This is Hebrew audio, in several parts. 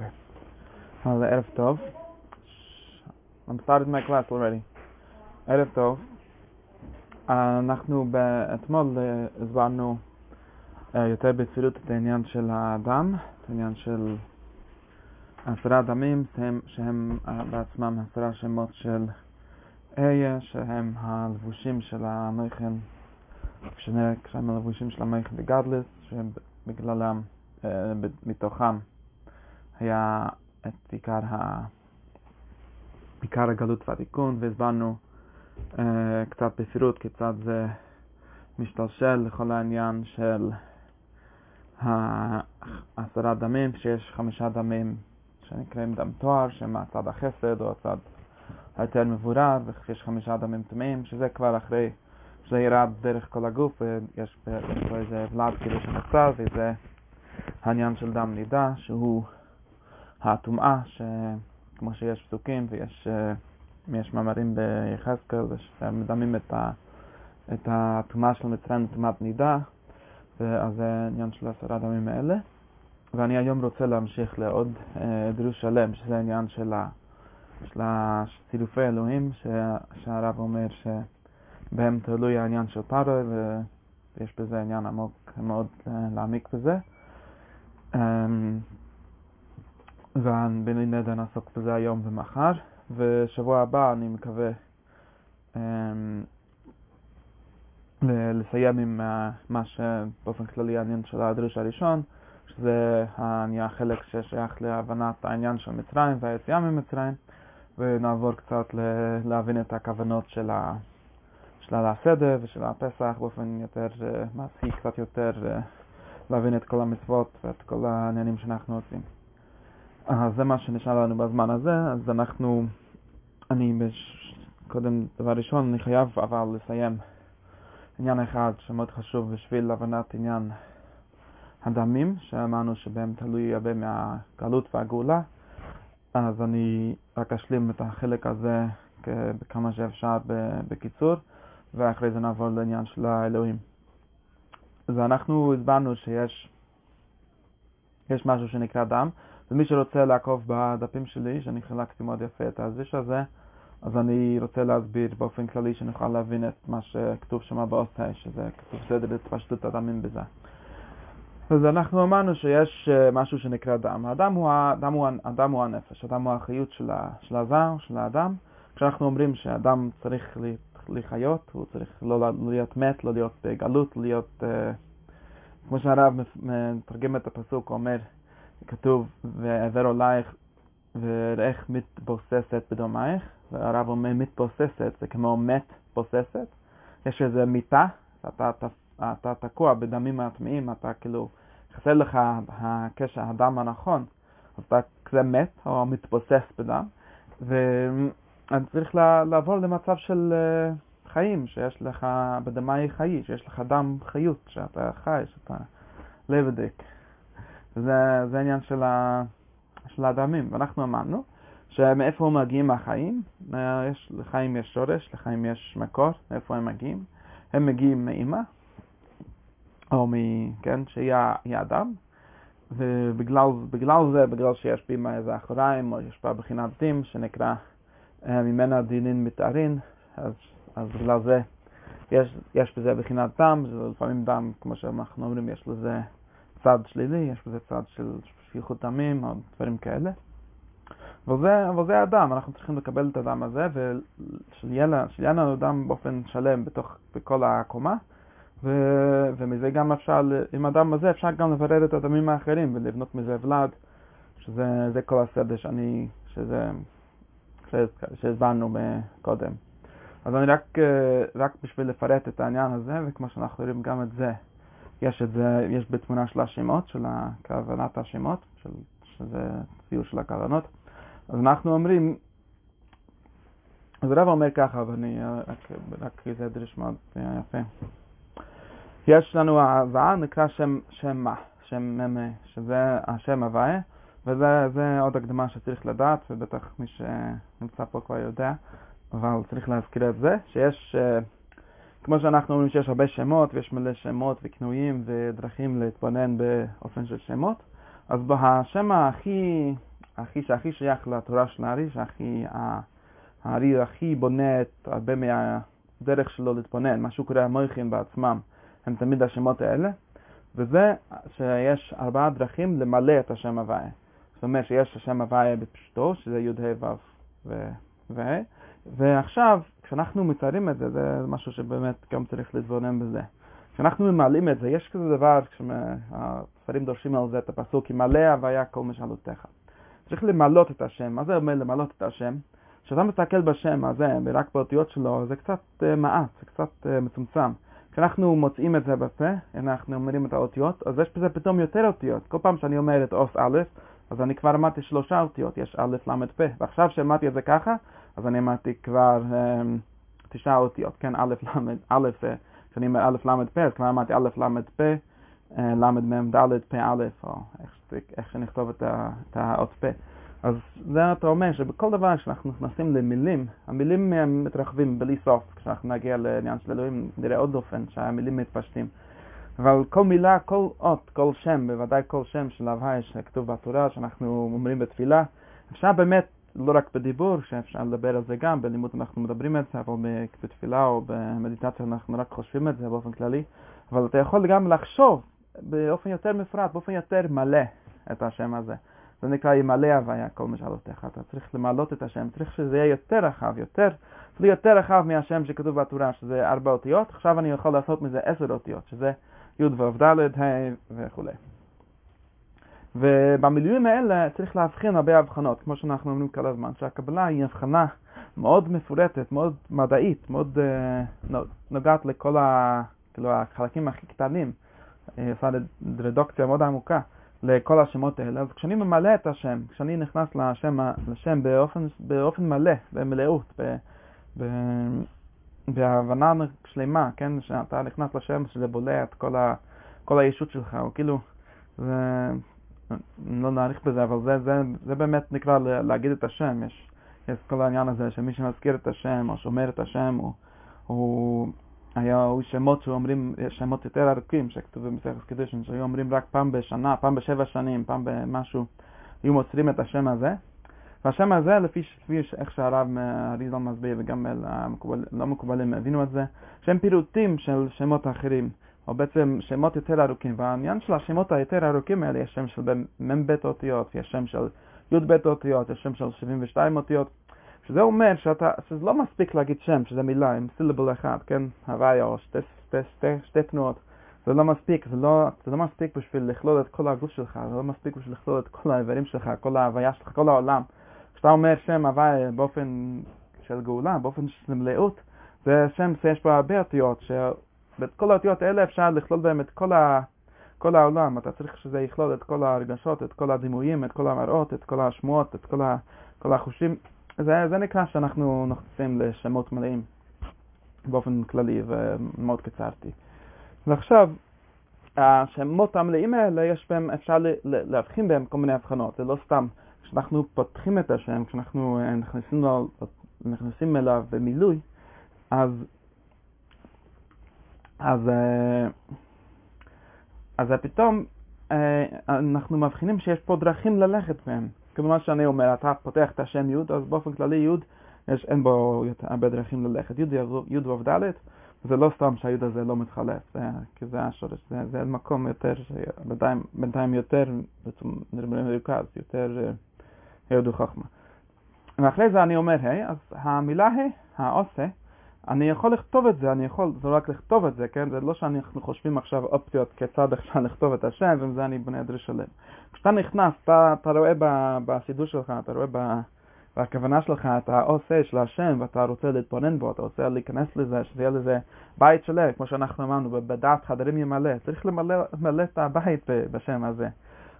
Okay. Well, Erev Tov. I'm started my class already. ערב טוב. אנחנו אתמול הסברנו יותר בפירוט את העניין של האדם, את העניין של עשרה דמים, שהם בעצמם עשרה שמות של איה, שהם הלבושים של המכן, כשהם הלבושים של המכן בגדלס, שבגללם, מתוכם היה את עיקר, ה... עיקר הגלות והתיקון, והסברנו uh, קצת בפירוט כיצד זה משתלשל לכל העניין של העשרה דמים, שיש חמישה דמים שנקראים דם תואר, שהם הצד החסד או הצד היותר מבורר, ויש חמישה דמים טמאים, שזה כבר אחרי שזה ירד דרך כל הגוף, ויש פה איזה ולד כאילו שנוצר, וזה העניין של דם נידה, שהוא הטומאה, שכמו שיש פסוקים ויש יש מאמרים ביחזקאל, שמדמים את, ה, את הטומאה של מצרים לטומאת נידה, אז זה עניין של עשרה דמים האלה. ואני היום רוצה להמשיך לעוד דרוש שלם, שזה העניין של, ה, צילופי אלוהים, ש, שהרב אומר שבהם תלוי העניין של פארו, ויש בזה עניין עמוק מאוד להעמיק בזה. נדר נעסוק בזה היום ומחר, ושבוע הבא אני מקווה um, לסיים עם uh, מה שבאופן כללי העניין של הדרוש הראשון, שזה נהיה חלק ששייך להבנת העניין של מצרים והיציאה ממצרים, ונעבור קצת להבין את הכוונות של, ה, של הסדר ושל הפסח באופן יותר uh, מעשי, קצת יותר uh, להבין את כל המצוות ואת כל העניינים שאנחנו עושים. אז זה מה שנשאר לנו בזמן הזה, אז אנחנו, אני בש... קודם, דבר ראשון, אני חייב אבל לסיים עניין אחד שמאוד חשוב בשביל הבנת עניין הדמים, שאמרנו שבהם תלוי הרבה מהגלות והגאולה, אז אני רק אשלים את החלק הזה בכמה שאפשר בקיצור, ואחרי זה נעבור לעניין של האלוהים. אז אנחנו הסברנו שיש יש משהו שנקרא דם, ומי שרוצה לעקוב בדפים שלי, שאני חילקתי מאוד יפה את הזיש הזה, אז אני רוצה להסביר באופן כללי שנוכל להבין את מה שכתוב שם באוסטי, שזה כתוב סדר התפשטות הדמים בזה. אז אנחנו אמרנו שיש משהו שנקרא דם. האדם הוא, האדם הוא, האדם הוא הנפש, האדם הוא החיות של, של הזר, של האדם. כשאנחנו אומרים שאדם צריך לחיות, הוא צריך לא להיות מת, לא להיות בגלות, להיות, כמו שהרב מתרגם את הפסוק, הוא אומר, כתוב, ועבר עולייך ואיך מתבוססת בדומייך, והרב אומר מתבוססת, זה כמו מת בוססת. יש איזה מיטה, אתה, אתה, אתה תקוע בדמים הטמאים, אתה כאילו, חסר לך הקשר, הדם הנכון, אז אתה כזה מת או מתבוסס בדם, ואתה צריך לעבור למצב של חיים, שיש לך בדמי חיי, שיש לך דם חיות, שאתה חי, שאתה לבדק. זה, העניין של, ה, של הדמים. ואנחנו אמרנו שמאיפה מגיעים החיים? יש, לחיים יש שורש, לחיים יש מקור, מאיפה הם מגיעים? הם מגיעים מאמא, או מ... כן, שהיא אדם, ובגלל זה, בגלל שיש בי איזה אחוריים, או יש בה בחינת דים, שנקרא ממנה דינין מתארין, אז, אז בגלל זה יש, יש בזה בחינת דם, זה לפעמים דם, כמו שאנחנו אומרים, יש לזה צד שלילי, יש בזה צד של שפיכות דמים או דברים כאלה. וזה, אבל זה הדם, אנחנו צריכים לקבל את הדם הזה, ושיהיה לנו דם באופן שלם בתוך, בכל הקומה, ו, ומזה גם אפשר, עם הדם הזה אפשר גם לברר את הדמים האחרים ולבנות מזה ולד, שזה כל הסדר שאני, שזה, שהסברנו קודם. אז אני רק, רק בשביל לפרט את העניין הזה, וכמו שאנחנו רואים גם את זה, יש את זה, יש בתמונה של השמות, של כוונת השמות, של, שזה ציור של הכוונות. אז אנחנו אומרים, אז הרב אומר ככה, ואני רק, זה מאוד יפה. יש לנו ההבאה, נקרא שם, שם מה, שם ממה, שזה השם הוויה, וזה עוד הקדמה שצריך לדעת, ובטח מי שנמצא פה כבר יודע, אבל צריך להזכיר את זה, שיש... כמו שאנחנו אומרים שיש הרבה שמות, ויש מלא שמות וכינויים ודרכים להתבונן באופן של שמות, אז השם הכי הכי שהכי שייך לתורה של הארי, שהכי, הארי הכי בונה את הרבה מהדרך שלו להתבונן, מה שהוא קורא המויכים בעצמם, הם תמיד השמות האלה, וזה שיש ארבעה דרכים למלא את השם הוויה. זאת אומרת שיש השם הוויה בפשטו, שזה י"ה ו' ו... ועכשיו, כשאנחנו מציירים את זה, זה משהו שבאמת גם צריך להתבונן בזה. כשאנחנו ממלאים את זה, יש כזה דבר, כשהספרים דורשים על זה את הפסוק, ימלא הוויה כל משאלותיך. צריך למלות את השם. מה זה אומר למלות את השם? כשאתה מסתכל בשם הזה, ורק באותיות שלו, זה קצת uh, מעט, זה קצת uh, מצומצם. כשאנחנו מוצאים את זה בפה, אנחנו אומרים את האותיות, אז יש בזה פתאום יותר אותיות. כל פעם שאני אומר את אות א', אז אני כבר אמרתי שלושה אותיות, יש א', ל', פ', ועכשיו שאמרתי את זה ככה, אז אני אמרתי כבר um, תשעה אותיות, כן, א', ל', א', כשאני אומר א', ל', פ', אז כבר אמרתי א', ל', פ', ל', מ', ד', פ', א', או איך, שנכתוב את, האות פ'. אז זה אתה אומר שבכל דבר שאנחנו נכנסים למילים, המילים מתרחבים בלי סוף. כשאנחנו נגיע לעניין של אלוהים, נראה עוד אופן שהמילים מתפשטים. אבל כל מילה, כל אות, כל שם, בוודאי כל שם של הוויה שכתוב בתורה, שאנחנו אומרים בתפילה, אפשר באמת, לא רק בדיבור, שאפשר לדבר על זה גם, בלימוד אנחנו מדברים על זה, אבל בתפילה או במדיטציה אנחנו רק חושבים את זה באופן כללי, אבל אתה יכול גם לחשוב באופן יותר מפרט, באופן יותר מלא את השם הזה. זה נקרא ימלא הוויה כל משאלותיך. אתה צריך למלות את השם, צריך שזה יהיה יותר רחב, יותר, אפילו יותר רחב מהשם שכתוב בתורה, שזה ארבע אותיות. עכשיו אני יכול לעשות מזה עשר אותיות, שזה י' ו' ד' ה' וכו'. ובמילואים האלה צריך להבחין הרבה הבחנות, כמו שאנחנו אומרים כל הזמן, שהקבלה היא הבחנה מאוד מפורטת, מאוד מדעית, מאוד uh, נוגעת לכל ה, כאילו, החלקים הכי קטנים, עושה רדוקציה מאוד עמוקה. לכל השמות האלה. אז כשאני ממלא את השם, כשאני נכנס לשם, לשם באופן, באופן מלא, במלאות, ב, ב, בהבנה שלמה, כן, שאתה נכנס לשם שזה בולע את כל, ה, כל הישות שלך, או כאילו, זה, לא נאריך בזה, אבל זה, זה, זה באמת נקרא להגיד את השם, יש, יש כל העניין הזה שמי שמזכיר את השם, או שומר את השם, הוא, הוא היו שמות שאומרים, שמות יותר ארוכים שכתובים במסכת קידושין, שהיו אומרים רק פעם בשנה, פעם בשבע שנים, פעם במשהו, היו מוסרים את השם הזה. והשם הזה, לפי איך שהרב אריזל מסביר וגם המקובל, לא מקובלים הבינו את זה, שהם פירוטים של שמות אחרים, או בעצם שמות יותר ארוכים. והעניין של השמות היותר ארוכים האלה, יש שם של מ"ב אותיות, יש שם של י"ב אותיות, יש שם של 72 אותיות. שזה אומר שאתה, שזה לא מספיק להגיד שם, שזה מילה עם סילבל אחד, כן? הוויה או שתי, שתי, שתי, שתי תנועות. זה לא מספיק, זה לא, זה לא מספיק בשביל לכלול את כל הגוף שלך, זה לא מספיק בשביל לכלול את כל האיברים שלך, כל ההוויה שלך, כל העולם. כשאתה אומר שם הוויה באופן של גאולה, באופן של מלאות, זה שם שיש בו הרבה אותיות, שבאת כל האותיות האלה אפשר לכלול בהם את כל, ה, כל העולם. אתה צריך שזה יכלול את כל הרגשות, את כל הדימויים, את כל המראות, את כל השמועות, את כל, ה, כל החושים. זה, זה נקרא שאנחנו נכנסים לשמות מלאים באופן כללי ומאוד קצרתי. ועכשיו, השמות המלאים האלה, יש בהם, אפשר להבחין בהם כל מיני הבחנות, זה לא סתם. כשאנחנו פותחים את השם, כשאנחנו אה, נכנסים, לו, נכנסים אליו במילוי, אז, אז, אה, אז פתאום אה, אנחנו מבחינים שיש פה דרכים ללכת בהם. כמו מה שאני אומר, אתה פותח את השם י', אז באופן כללי י', יש, אין בו הרבה דרכים ללכת. י' ו' ד', זה לא סתם שהי' הזה לא מתחלף, זה, כי זה השורש, זה, זה מקום יותר, בינתיים, יותר מרוכז, יותר י' וחכמה. ואחרי זה אני אומר ה', אז המילה ה', העושה, אני יכול לכתוב את זה, אני יכול, זה רק לכתוב את זה, כן? זה לא שאנחנו חושבים עכשיו אופציות כיצד אפשר לכתוב את השם, ועם זה אני בונה דריש שלם. כשאתה נכנס, אתה, אתה רואה בסידור שלך, אתה רואה בכוונה שלך את העושה של השם, ואתה רוצה להתבונן בו, אתה רוצה להיכנס לזה, שזה יהיה לזה בית שלם, כמו שאנחנו אמרנו, בדעת חדרים ימלא. צריך למלא את הבית בשם הזה.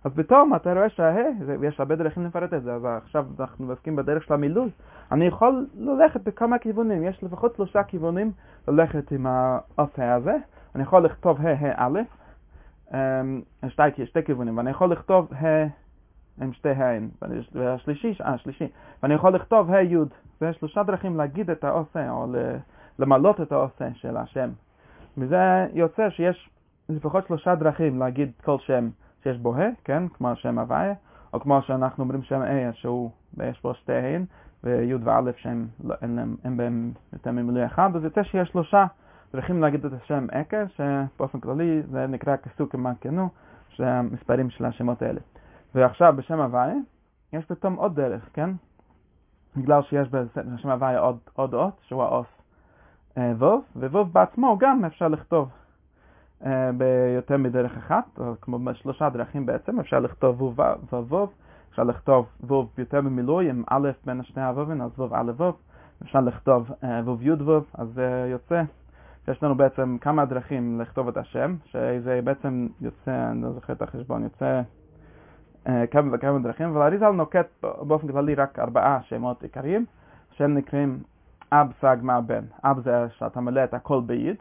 אז פתאום אתה רואה שיש הרבה דרכים לפרט את זה, אז עכשיו אנחנו עוסקים בדרך של המילוי. אני יכול ללכת בכמה כיוונים, יש לפחות שלושה כיוונים ללכת עם העושה הזה. אני יכול לכתוב ה' א', אמ, שתי, שתי כיוונים, ואני יכול לכתוב ה' עם שתי ה', והשלישי, אה, שלישי, ואני יכול לכתוב ה' י', זה שלושה דרכים להגיד את העושה, או למלות את העושה של השם. וזה יוצא שיש לפחות שלושה דרכים להגיד כל שם שיש בו ה', כן, כמו שם הוויה, או כמו שאנחנו אומרים שם איה, שהוא, יש בו שתי ה' וי' וא' שהם לא, אין בהם יותר ממילוי אחד, אז יוצא שיש שלושה דרכים להגיד את השם עקר, שבאופן כללי זה נקרא כסוק כמנכנו, שזה המספרים של השמות האלה. ועכשיו בשם הוויה, יש פתאום עוד דרך, כן? בגלל שיש בשם הוויה עוד, אות, שהוא האות אה, ווב, וווב בעצמו גם אפשר לכתוב ביותר מדרך אחת, או כמו בשלושה דרכים בעצם, אפשר לכתוב וווב, אפשר לכתוב ווב יותר ממילוי עם א' בין שני הוובים, אז ווב א' ווב, אפשר לכתוב אה, ווב י' ווב, אז זה יוצא יש לנו בעצם כמה דרכים לכתוב את השם, שזה בעצם יוצא, אני לא זוכר את החשבון, יוצא אה, כמה וכמה דרכים, אבל אריזל נוקט באופן כללי רק ארבעה שמות עיקריים, שהם נקראים אב סג מה בן. אב זה שאתה מלא את הכל ביד,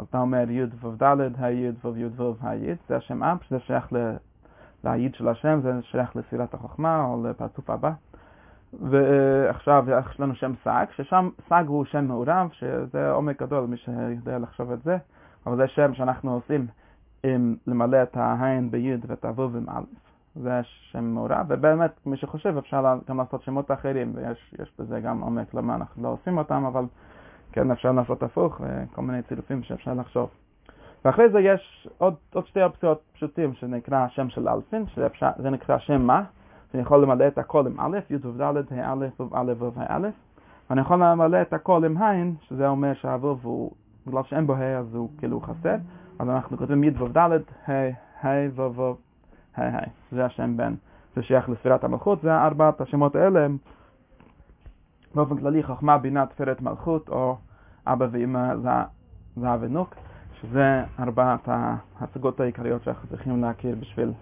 אז אתה אומר י' ו' ד', הי' ו' י' ו' הי', זה השם אב, שזה שייך ליד של השם, זה שייך לספירת החוכמה או לפרצוף הבא. ועכשיו יש לנו שם סג, ששם סג הוא שם מעורב, שזה עומק גדול, מי שיודע לחשוב את זה, אבל זה שם שאנחנו עושים עם למלא את העין בי' ואת הוו עם א', זה שם מעורב, ובאמת מי שחושב אפשר גם לעשות שמות אחרים, ויש בזה גם עומק למה אנחנו לא עושים אותם, אבל כן אפשר לעשות הפוך וכל מיני צילופים שאפשר לחשוב. ואחרי זה יש עוד, עוד שתי אופציות פשוטים שנקרא שם של אלפין, שזה נקרא שם מה, שאני יכול למלא את הכל עם א', י' וד', ה' א', ו' א', א', ואני יכול למלא את הכל עם ע', שזה אומר שהו' הוא, בגלל שאין בו ה' אז הוא כאילו חסר, אז אנחנו כותבים י' וד', ה', ה', ו', ו', ה', ה', זה השם בן, זה שייך לספירת המלכות, זה ארבעת השמות האלה באופן כללי חוכמה, בינה, תפארת מלכות, או אבא ואמא זהב ונוק, שזה ארבעת ההצגות העיקריות שאנחנו צריכים להכיר בשביל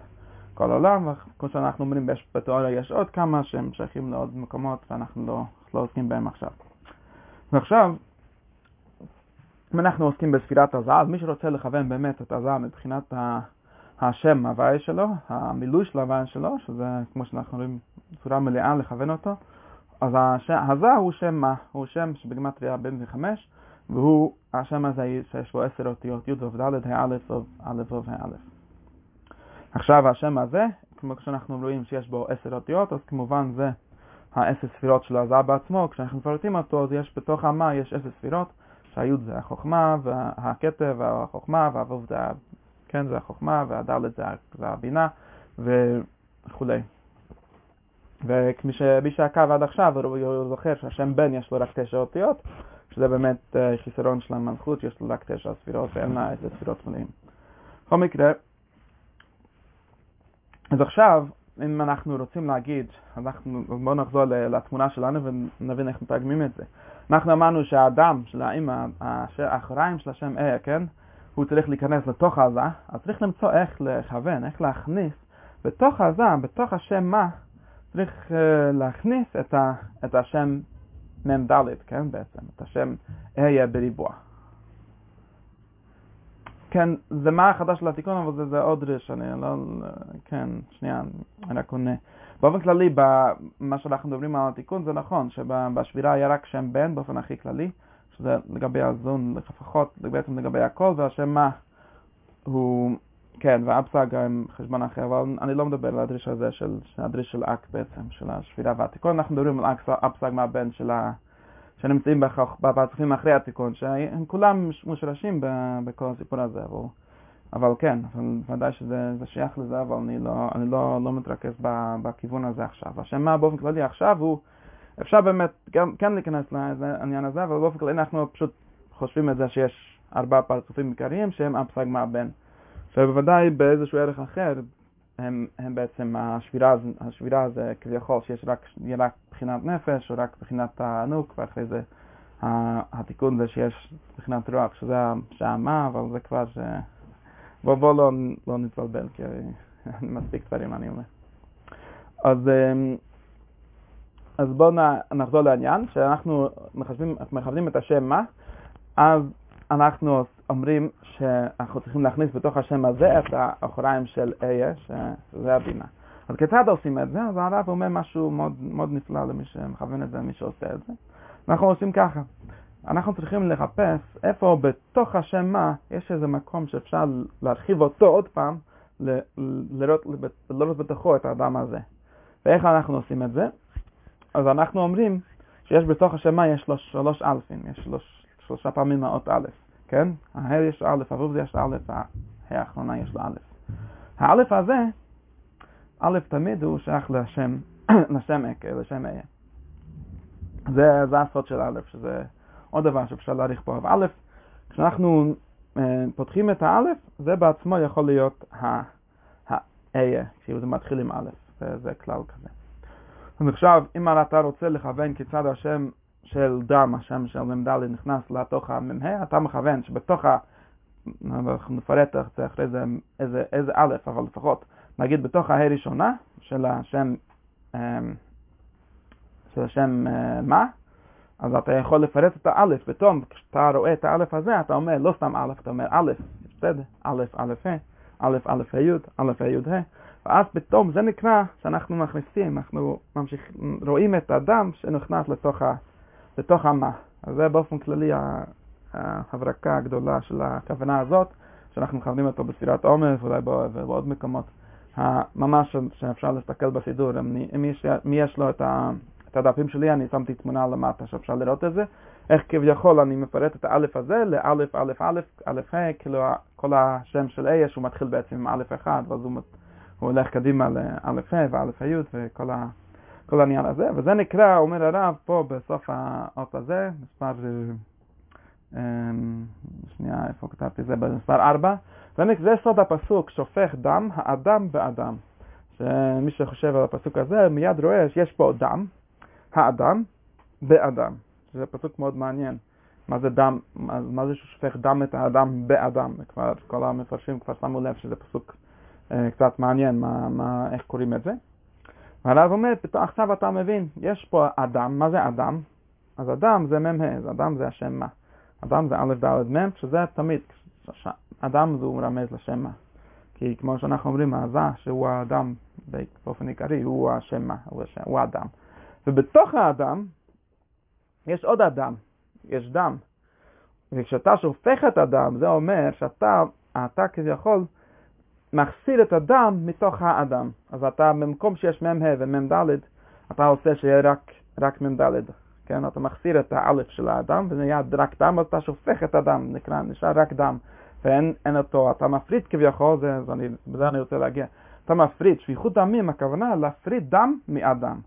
כל העולם, וכמו שאנחנו אומרים בתיאוריה יש עוד כמה שהם שייכים לעוד מקומות ואנחנו לא, לא עוסקים בהם עכשיו. ועכשיו, אם אנחנו עוסקים בספירת הזהב, מי שרוצה לכוון באמת את הזהב מבחינת השם הוויה שלו, המילוי של ההוויה שלו, שזה כמו שאנחנו רואים בצורה מלאה לכוון אותו, אז הזהב הוא שם מה? הוא שם שבגמטריה בן וחמש, והוא השם הזה שיש בו עשר אותיות י' וד' ה' א' ו' א'. עכשיו השם הזה, כמו שאנחנו רואים שיש בו עשר אותיות, אז כמובן זה העשר ספירות של הזהב בעצמו, כשאנחנו מפרטים אותו, אז יש בתוך המה יש עשר ספירות, שהיוד זה החוכמה, והכתב והחוכמה, והו"ב זה, כן, זה החוכמה, זה, זה הבינה, וכולי. וכמי שמי שעקב עד עכשיו, הוא זוכר שהשם בן יש לו רק תשע אותיות, שזה באמת אה, חיסרון של המלכות, יש לו רק תשע ספירות ואין לה עשר ספירות מלאים. בכל מקרה, אז עכשיו, אם אנחנו רוצים להגיד, אנחנו, בואו נחזור לתמונה שלנו ונבין איך מתרגמים את זה. אנחנו אמרנו שהאדם של האמא, האחריים של השם אה, כן? הוא צריך להיכנס לתוך עזה, אז צריך למצוא איך לכוון, איך להכניס בתוך עזה, בתוך השם מה, צריך uh, להכניס את, ה, את השם מ"ד, כן בעצם, את השם אהיה בריבוע. כן, זה מה החדש לתיקון, אבל זה, זה עוד ריש, אני לא, כן, שנייה, אני רק עונה. באופן כללי, במה שאנחנו מדברים על התיקון, זה נכון, שבשבירה היה רק שם בן באופן הכי כללי, שזה לגבי הזון לפחות, בעצם לגבי הכל, והשם מה הוא, כן, והאפסג עם חשבון אחר, אבל אני לא מדבר על הדריש הזה של, הדריש של אק בעצם, של השבירה והתיקון, אנחנו מדברים על אפסג מהבן של ה... שנמצאים בפרצופים אחרי התיקון, שהם כולם מושרשים בכל הסיפור הזה, אבל, אבל כן, ודאי שזה שייך לזה, אבל אני לא, אני לא, לא מתרכז בכיוון הזה עכשיו. השם מה באופן כללי עכשיו הוא, אפשר באמת גם, כן להיכנס לעניין הזה, אבל באופן כללי אנחנו פשוט חושבים את זה שיש ארבעה פרצופים עיקריים שהם הפסק מהבן. שבוודאי באיזשהו ערך אחר, הם, הם בעצם השבירה, השבירה זה כביכול שיש רק, רק בחינת נפש או רק בחינת תענוג ואחרי זה התיקון זה שיש בחינת רוח שזה השעמה אבל זה כבר ש... בוא, בוא לא, לא נתבלבל כי מספיק דברים אני אומר. אז, אמ, אז בואו נחזור לעניין שאנחנו מחשבים, מכוונים את השם מה אז אנחנו אומרים שאנחנו צריכים להכניס בתוך השם הזה את האחוריים של איה, שזה הבינה. אז כיצד עושים את זה? אז הרב אומר משהו מאוד, מאוד נפלא למי שמכוון את זה, למי שעושה את זה. אנחנו עושים ככה, אנחנו צריכים לחפש איפה בתוך השם מה יש איזה מקום שאפשר להרחיב אותו עוד פעם, לראות, לראות בתוכו את האדם הזה. ואיך אנחנו עושים את זה? אז אנחנו אומרים שיש בתוך השמה יש לו שלוש אלפים, יש שלוש, שלושה פעמים האות א', כן? הה' יש א', עבור זה יש א', האחרונה יש לו א'. האלף הזה, א' תמיד הוא שייך לשם, לשם אקה, לשם איה. זה, זה הסוד של א', שזה עוד דבר שאפשר להעריך פה. א', כשאנחנו אה, פותחים את האלף, זה בעצמו יכול להיות האיה, כאילו זה מתחיל עם א', זה, זה כלל כזה. אז עכשיו, אם אתה רוצה לכוון כיצד השם של דם, השם של מ"ד נכנס לתוך המ"ה, אתה מכוון שבתוך ה... אנחנו נפרט אחרי זה איזה, איזה א', אבל לפחות נגיד בתוך הה' ראשונה של השם, אמ, של השם אה, מה, אז אתה יכול לפרט את האלף, פתאום כשאתה רואה את האלף הזה, אתה אומר לא סתם אלף, אתה אומר אלף, בסדר, אלף, אלף, ה', אלף, אלף, ה', אלף, ה', ה', ואז פתאום זה נקרא שאנחנו מכניסים, אנחנו ממשיך, רואים את הדם שנכנס לתוך, ה, לתוך המה. אז זה באופן כללי ההברקה הגדולה של הכוונה הזאת, שאנחנו מכוונים אותו בספירת עומר ואולי בעוד מקומות. ממש שאפשר להסתכל בסידור, מי יש לו את, ה, את הדפים שלי, אני שמתי תמונה למטה שאפשר לראות את זה, איך כביכול אני מפרט את האלף הזה לאלף, אלף, אלף, אלף, ה', כאילו כל השם של אייש הוא מתחיל בעצם עם אלף אחד, ואז הוא, הוא הולך קדימה לאלף ה' ואלף ה' וכל ה... כל העניין הזה, וזה נקרא, אומר הרב פה בסוף האות הזה, מספר, אמ, שנייה, איפה כתבתי זה? במספר 4, זה סוד הפסוק, שופך דם, האדם באדם. שמי שחושב על הפסוק הזה מיד רואה שיש פה דם, האדם באדם. זה פסוק מאוד מעניין. מה זה דם, מה, מה זה ששופך דם את האדם באדם? כבר כל המפרשים כבר שמו לב שזה פסוק אה, קצת מעניין, מה, מה, איך קוראים את זה. והרב אומר, פתאום עכשיו אתה מבין, יש פה אדם, מה זה אדם? אז אדם זה מ"ה, אז אדם זה השם מה. אדם זה א' ד' מ', שזה תמיד, אדם זה מרמז לשם מה. כי כמו שאנחנו אומרים, העזה שהוא האדם באופן עיקרי, הוא השם מה, הוא, השם, הוא האדם. ובתוך האדם יש עוד אדם, יש דם. וכשאתה שופך את הדם, זה אומר שאתה, אתה כביכול, מחסיר את הדם מתוך האדם. אז אתה, במקום שיש מ"ה ומ"ד, אתה עושה שיהיה רק, רק מ"ד. כן, אתה מחסיר את האלף של האדם, וזה נהיה רק דם, אז אתה שופך את הדם, נקרא, נשאר רק דם. ואין אותו, אתה מפריד כביכול, זה, זה אני, בזה אני רוצה להגיע. אתה מפריד, שפיכות דמים, הכוונה להפריד דם מאדם.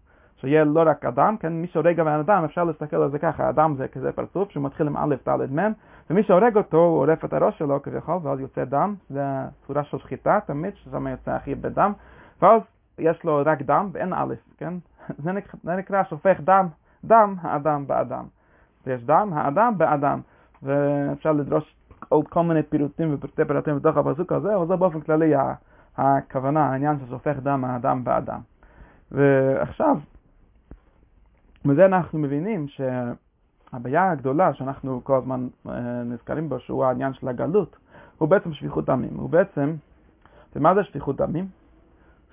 שיהיה לא רק אדם, כן, מי שהורג בן אדם, אפשר להסתכל על זה ככה, אדם זה כזה פרצוף שהוא מתחיל עם א', ד', מ', ומי שהורג אותו, הוא עורף את הראש שלו כביכול, ואז יוצא דם, זה צורה של שחיטה תמיד, ששם יוצא הכי הרבה דם, ואז יש לו רק דם ואין א', כן? זה נקרא, זה נקרא שופך דם, דם האדם באדם. ויש דם האדם באדם, ואפשר לדרוש עוד כל מיני פירוטים ופרטי פרטים בתוך הפסוק הזה, אבל זה באופן כללי הכוונה, העניין ששופך דם האדם באדם. ועכשיו, מזה אנחנו מבינים שהבעיה הגדולה שאנחנו כל הזמן אה, נזכרים בה, שהוא העניין של הגלות, הוא בעצם שפיכות דמים. הוא בעצם, ומה זה שפיכות דמים?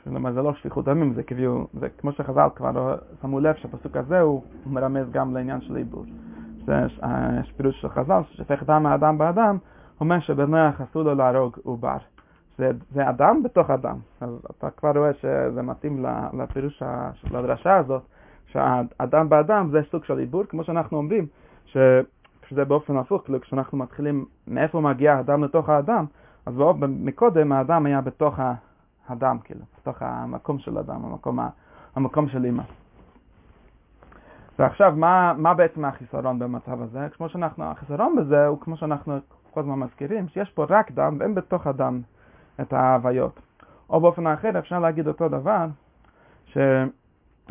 כלומר זה לא שפיכות דמים, זה כאילו, זה כמו שחז"ל כבר שמו לב שהפסוק הזה הוא מרמז גם לעניין של עיבור. זה פירוש של חז"ל, ששפך דם האדם באדם, אומר שבנח אסור לו להרוג עובר. זה, זה אדם בתוך אדם. אז אתה כבר רואה שזה מתאים לפירוש של הדרשה הזאת, שהאדם באדם זה סוג של עיבור, כמו שאנחנו אומרים, ש... שזה באופן הפוך, כאילו כשאנחנו מתחילים מאיפה מגיע האדם לתוך האדם, אז מקודם האדם היה בתוך הדם, כאילו, בתוך המקום של אדם, המקום, המקום של אימא. ועכשיו, מה, מה בעצם החיסרון במצב הזה? כמו שאנחנו, החיסרון בזה הוא כמו שאנחנו כל הזמן מזכירים, שיש פה רק דם ואין בתוך הדם את ההוויות. או באופן אחר אפשר להגיד אותו דבר,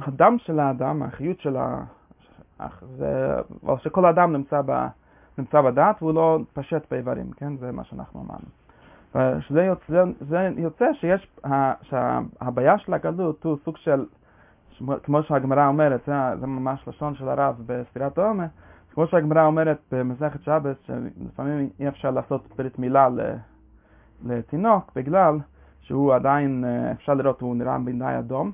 שהדם של האדם, החיות של ה... זה... שכל אדם נמצא, ב... נמצא בדת והוא לא פשט באיברים, כן? זה מה שאנחנו אמרנו. שזה יוצא, זה יוצא שיש, שהבעיה של הגלות הוא סוג של, כמו שהגמרא אומרת, זה, זה ממש לשון של הרב בספירת העומר, כמו שהגמרא אומרת במסכת שבת, שלפעמים אי אפשר לעשות ברית מילה לתינוק, בגלל שהוא עדיין, אפשר לראות, הוא נראה בעיניי אדום,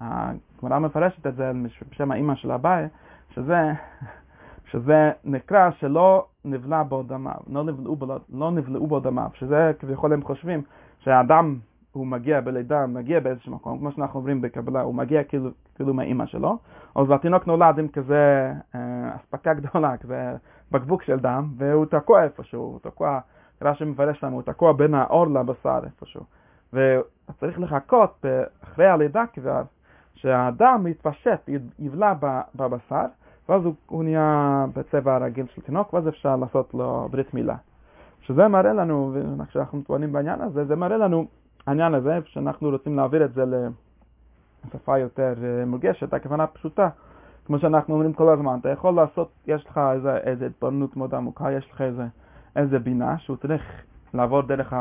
והגמרא מפרשת את זה בשם האימא של אביי, שזה שזה נקרא שלא נבלע בו דמיו, לא נבלעו בו, לא נבלעו בו דמיו, שזה כביכול הם חושבים שהאדם הוא מגיע בלידה, מגיע באיזשהו מקום, כמו שאנחנו אומרים בקבלה, הוא מגיע כאילו, כאילו מהאימא שלו, אז התינוק נולד עם כזה אה, אספקה גדולה, כזה בקבוק של דם, והוא תקוע איפשהו, הוא תקוע, רש"י מפרש לנו, הוא תקוע בין האור לבשר איפשהו. וצריך לחכות אחרי הלידה כבר, שהדם יתפשט, יבלע בבשר, ואז הוא, הוא נהיה בצבע הרגיל של תינוק, ואז אפשר לעשות לו ברית מילה. שזה מראה לנו, כשאנחנו טוענים בעניין הזה, זה מראה לנו, העניין הזה, שאנחנו רוצים להעביר את זה לשפה יותר אה, מורגשת, הכוונה פשוטה. כמו שאנחנו אומרים כל הזמן, אתה יכול לעשות, יש לך איזה, איזה התבוננות מאוד עמוקה, יש לך איזה, איזה בינה שהוא צריך לעבור דרך